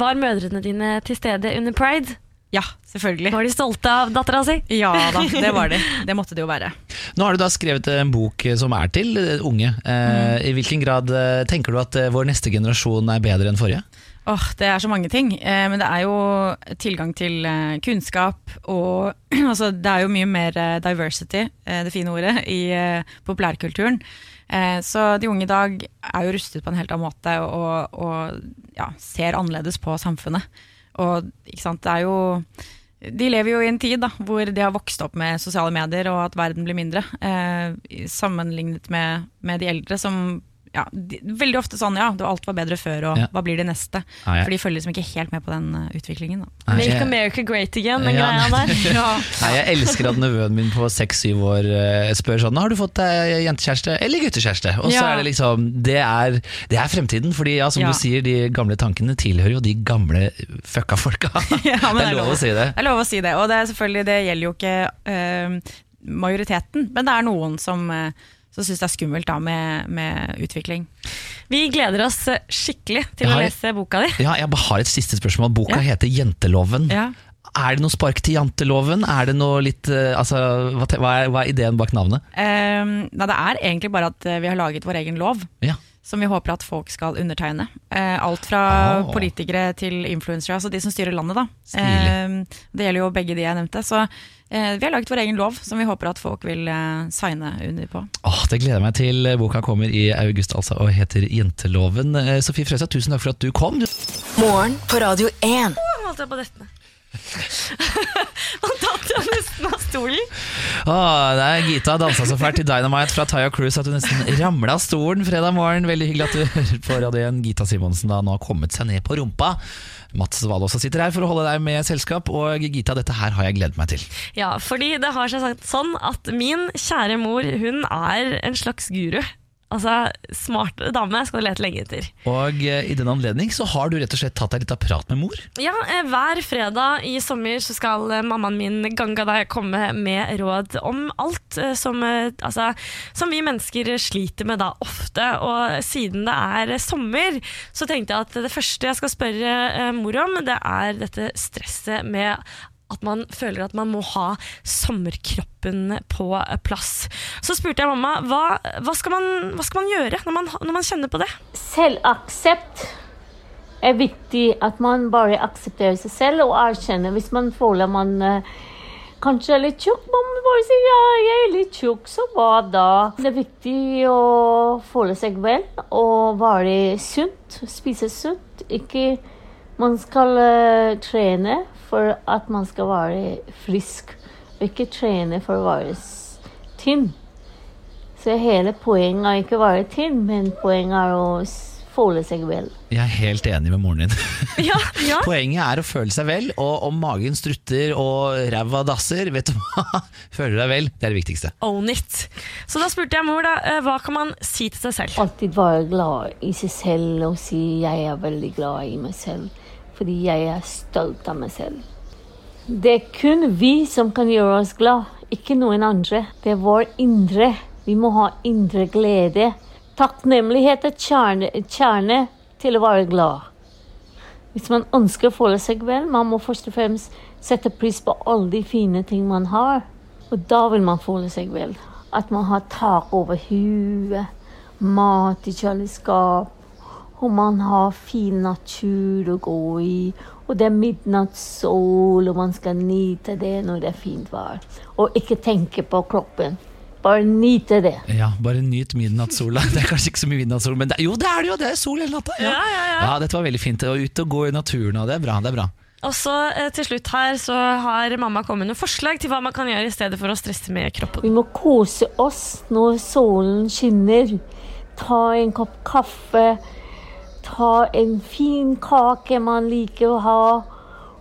Var mødrene dine til stede under pride? Ja, selvfølgelig. Var de stolte av dattera si? Ja da, det var de. Det måtte det jo være. Nå har du da skrevet en bok eh, som er til eh, unge. Eh, I hvilken grad tenker du at vår neste generasjon er bedre enn forrige? Åh, det er så mange ting. Eh, men det er jo tilgang til eh, kunnskap og altså, Det er jo mye mer eh, diversity, eh, det fine ordet, i eh, populærkulturen. Eh, så de unge i dag er jo rustet på en helt annen måte og, og ja, ser annerledes på samfunnet. Og ikke sant, det er jo de lever jo i en tid da, hvor de har vokst opp med sosiale medier og at verden blir mindre, eh, sammenlignet med, med de eldre som ja, de, veldig ofte sånn ja, det- alt var bedre før, og Ja. hva blir det neste? Ja, For de følger liksom ikke helt med på den uh, utviklingen. Da. Make jeg- America great again, den Ja, greia der. Ja. Nei, Jeg elsker at nevøen min på 6-7 år uh, spør sånn Har du fått deg jentekjæreste eller guttekjæreste? Og så Ja. er det liksom Det er, det er fremtiden. Fordi ja, som Ja. du sier, de gamle tankene tilhører jo de gamle fucka folka. Ja, men det er lov å si det. Det er lov å si det, og det, er selvfølgelig, det gjelder jo ikke eh, majoriteten, men det er noen som, som syns det er skummelt da, med, med utvikling. Vi gleder oss skikkelig til har, å lese boka di. Ja, jeg har et siste spørsmål. Boka Ja. heter Jenteloven. Ja. Er det noe spark til janteloven? Er det noe litt eh, Altså, hva, hva, er, hva er ideen bak navnet? Um, nei, det er egentlig bare at eh, vi har laget vår egen lov. Ja. Som vi håper at folk skal undertegne. Eh, alt fra oh. politikere til influensere, altså de som styrer landet. da. Stilig. Eh, det gjelder jo begge de jeg nevnte. Så eh, vi har laget vår egen lov som vi håper at folk vil eh, signe under på. Åh, det gleder jeg meg til. Boka kommer i august altså, og heter Jenteloven. Eh, Sofie Frøysa, tusen takk for at du kom. Morgen på Radio 1. Oh, holdt jeg på dette. Nå jeg av stolen. Åh, det er Gita dansa så fælt til Dynamite fra Taya Cruise at hun nesten ramla av stolen fredag morgen. Veldig hyggelig at du hører på Radio 1. Gita Simonsen da nå har kommet seg ned på rumpa. Mats Wahl også sitter her for å holde deg med selskap. Og Gita, dette her har jeg gledet meg til. Ja, fordi det har seg sagt sånn at min kjære mor, hun er en slags guru. Altså, smartere dame skal du lete lenge etter. Og eh, i den anledning så har du rett og slett tatt deg litt av prat med mor. Ja, eh, Hver fredag i sommer så skal eh, mammaen min ganga deg komme med råd om alt som, altså, som vi mennesker sliter med da ofte. Og siden det er sommer, så tenkte jeg at det første jeg skal spørre mor om, det er dette stresset med at man føler at man må ha sommerkroppen på eh, plass. Så spurte jeg mamma hva, hva, skal, man, hva skal man gjøre når man, når man kjenner på det? Selvaksept er viktig. At man bare aksepterer seg selv og erkjenner hvis man føler man eh, kanskje er litt tjukk. Man bare si ja, jeg er litt tjukk, så hva da? Det er viktig å føle seg vel og være sunt. Spise sunt. Ikke man skal uh, trene for at man skal være frisk, og ikke trene for å være tynn. Så hele poenget er ikke å være tynn, men poenget er å føle seg vel. Jeg er helt enig med moren din. Ja, ja. Poenget er å føle seg vel, og om magen strutter og ræva dasser, vet du hva? Føler du deg vel, det er det viktigste. Own it. Så da spurte jeg mor da, eh, hva kan man si til seg selv? Alltid være glad i seg selv og si 'jeg er veldig glad i meg selv', fordi jeg er stolt av meg selv. Det er kun vi som kan gjøre oss glad, ikke noen andre. Det er vår indre. Vi må ha indre glede. Takknemlighet er kjerne, kjerne til å være glad. Hvis man ønsker å føle seg vel, man må først og fremst sette pris på alle de fine ting man har. Og da vil man føle seg vel. At man har tak over huet, mat i kjøleskap, og man har fin natur å gå i. Og det er midnattssol, og man skal nyte det når det er fint vær. Og ikke tenke på kroppen. Bare nyte det. Ja, bare nyt midnattssola. Det er kanskje ikke så mye midnattssol, men det, jo, det er det jo! Det er sol hele natta. Ja. Ja, ja, ja. dette var veldig fint. Og ut og gå i naturen, og det er bra. det er bra Og så eh, til slutt her så har mamma kommet med noen forslag til hva man kan gjøre i stedet for å stresse med kroppen. Vi må kose oss når solen skinner. Ta en kopp kaffe. Ta en fin kake man liker å ha.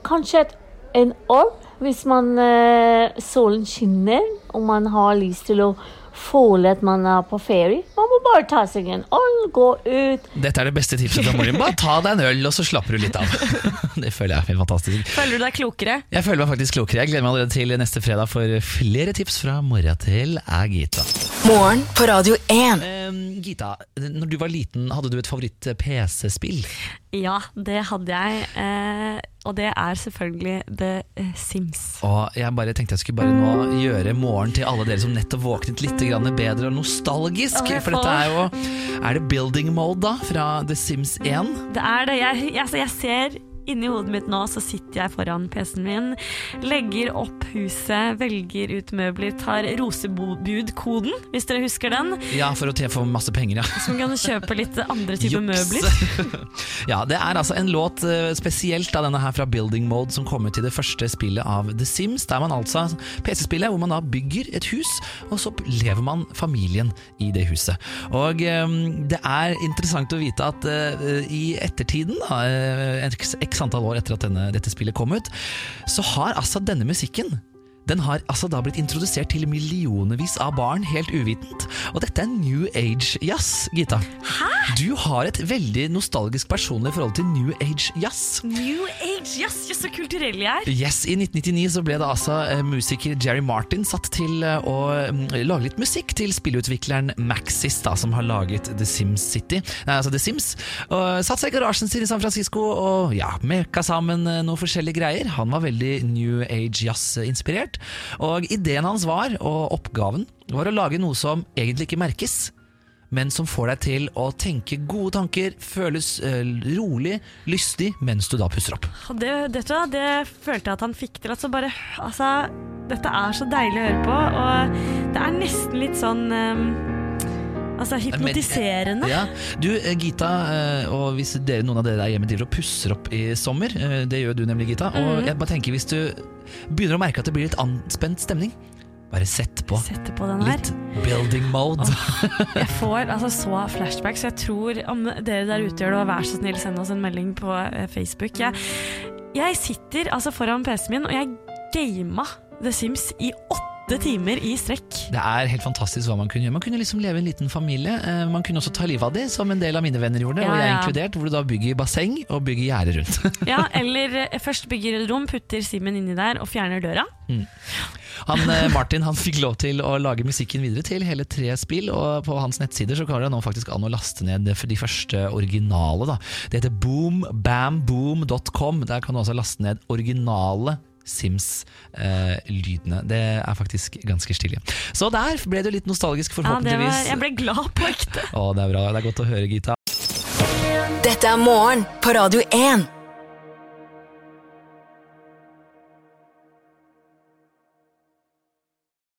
Kanskje et, en orm hvis man, eh, solen skinner og man har lyst til å føle at man er på ferie. Man må bare ta seg en øl, gå ut. Dette er det beste tipset fra Morin. Bare ta deg en øl, og så slapper du litt av. Det føler jeg er helt fantastisk. Føler du deg klokere? Jeg føler meg faktisk klokere. Jeg gleder meg allerede til neste fredag for flere tips fra morgen til Agita. Morgen på Radio 1. Um, Gita, når du var liten, hadde du et favoritt-PC-spill? Ja, det hadde jeg. Eh, og det er selvfølgelig The eh, Sims. Og jeg bare tenkte jeg skulle bare nå gjøre morgen til alle dere som nettopp våknet litt bedre og nostalgisk. Og For dette er jo Er det building mode, da? Fra The Sims 1? Det er det. Jeg, altså, jeg ser inni hodet mitt nå, så sitter jeg foran PC-en min, legger opp huset, velger ut møbler, tar rosebudkoden, hvis dere husker den. Ja, for å få masse penger, ja. Så man kan kjøpe litt andre typer møbler. ja, det er altså en låt eh, spesielt av denne her fra Building Mode som kommer til det første spillet av The Sims, der man altså PC-spillet hvor man da bygger et hus, og så lever man familien i det huset. Og eh, det er interessant å vite at eh, i ettertiden, da, x, antall år etter at denne, dette spillet kom ut, så har altså denne musikken den har altså da blitt introdusert til millionevis av barn helt uvitent. Og dette er New Age jazz, Gita. Hæ? Du har et veldig nostalgisk personlig forhold til New Age jazz. New Age, jazz, yes, så kulturell jeg er. Yes, I 1999 så ble det altså eh, musiker Jerry Martin satt til eh, å mm, lage litt musikk til spillutvikleren Maxis, da, som har laget The Sims City, nei, altså The Sims. Og satt seg i garasjen sin i San Francisco og ja, meka sammen eh, noen forskjellige greier. Han var veldig New Age jazz-inspirert. Og ideen hans var, og oppgaven, var å lage noe som egentlig ikke merkes. Men som får deg til å tenke gode tanker, føles eh, rolig, lystig, mens du da pusser opp. Det, det, det følte jeg at han fikk til. Altså bare, altså, dette er så deilig å høre på, og det er nesten litt sånn um Altså hypnotiserende. Ja. Du, eh, Gita, eh, og hvis dere, noen av dere der hjemme driver og pusser opp i sommer, eh, det gjør du nemlig, Gita, og Mhm. jeg bare tenker hvis du begynner å merke at det blir litt anspent stemning, bare sett på. Sette på den her. Litt building mode. Jeg får altså så flashbacks. Jeg tror om dere der ute gjør det, og vær så snill, send oss en melding på eh, Facebook. Jeg, jeg sitter altså foran PC-en min, og jeg gama The Sims i åtte timer i strekk. Det er helt fantastisk hva man kunne gjøre. Man kunne liksom leve i en liten familie. Eh, Man kunne også ta livet av det, som en del av mine venner gjorde, Ja, og jeg ja. inkludert, hvor du da bygger basseng og bygger gjerde rundt. Ja, eller eh, først bygger et rom, putter Simen inni der og fjerner døra. Han, eh, Martin han fikk lov til å lage musikken videre til hele tre spill, og på hans nettsider så kan det nå faktisk an å laste ned de første originale. Da. Det heter boombamboom.com. Der kan du altså laste ned originale Sims-lydene. det er faktisk ganske stilig. Så der ble du litt nostalgisk, Ja, det var, forhåpentligvis. jeg ble glad på ekte. Å, det er bra. Det er godt å høre, Gita. Dette er morgen på Radio 1.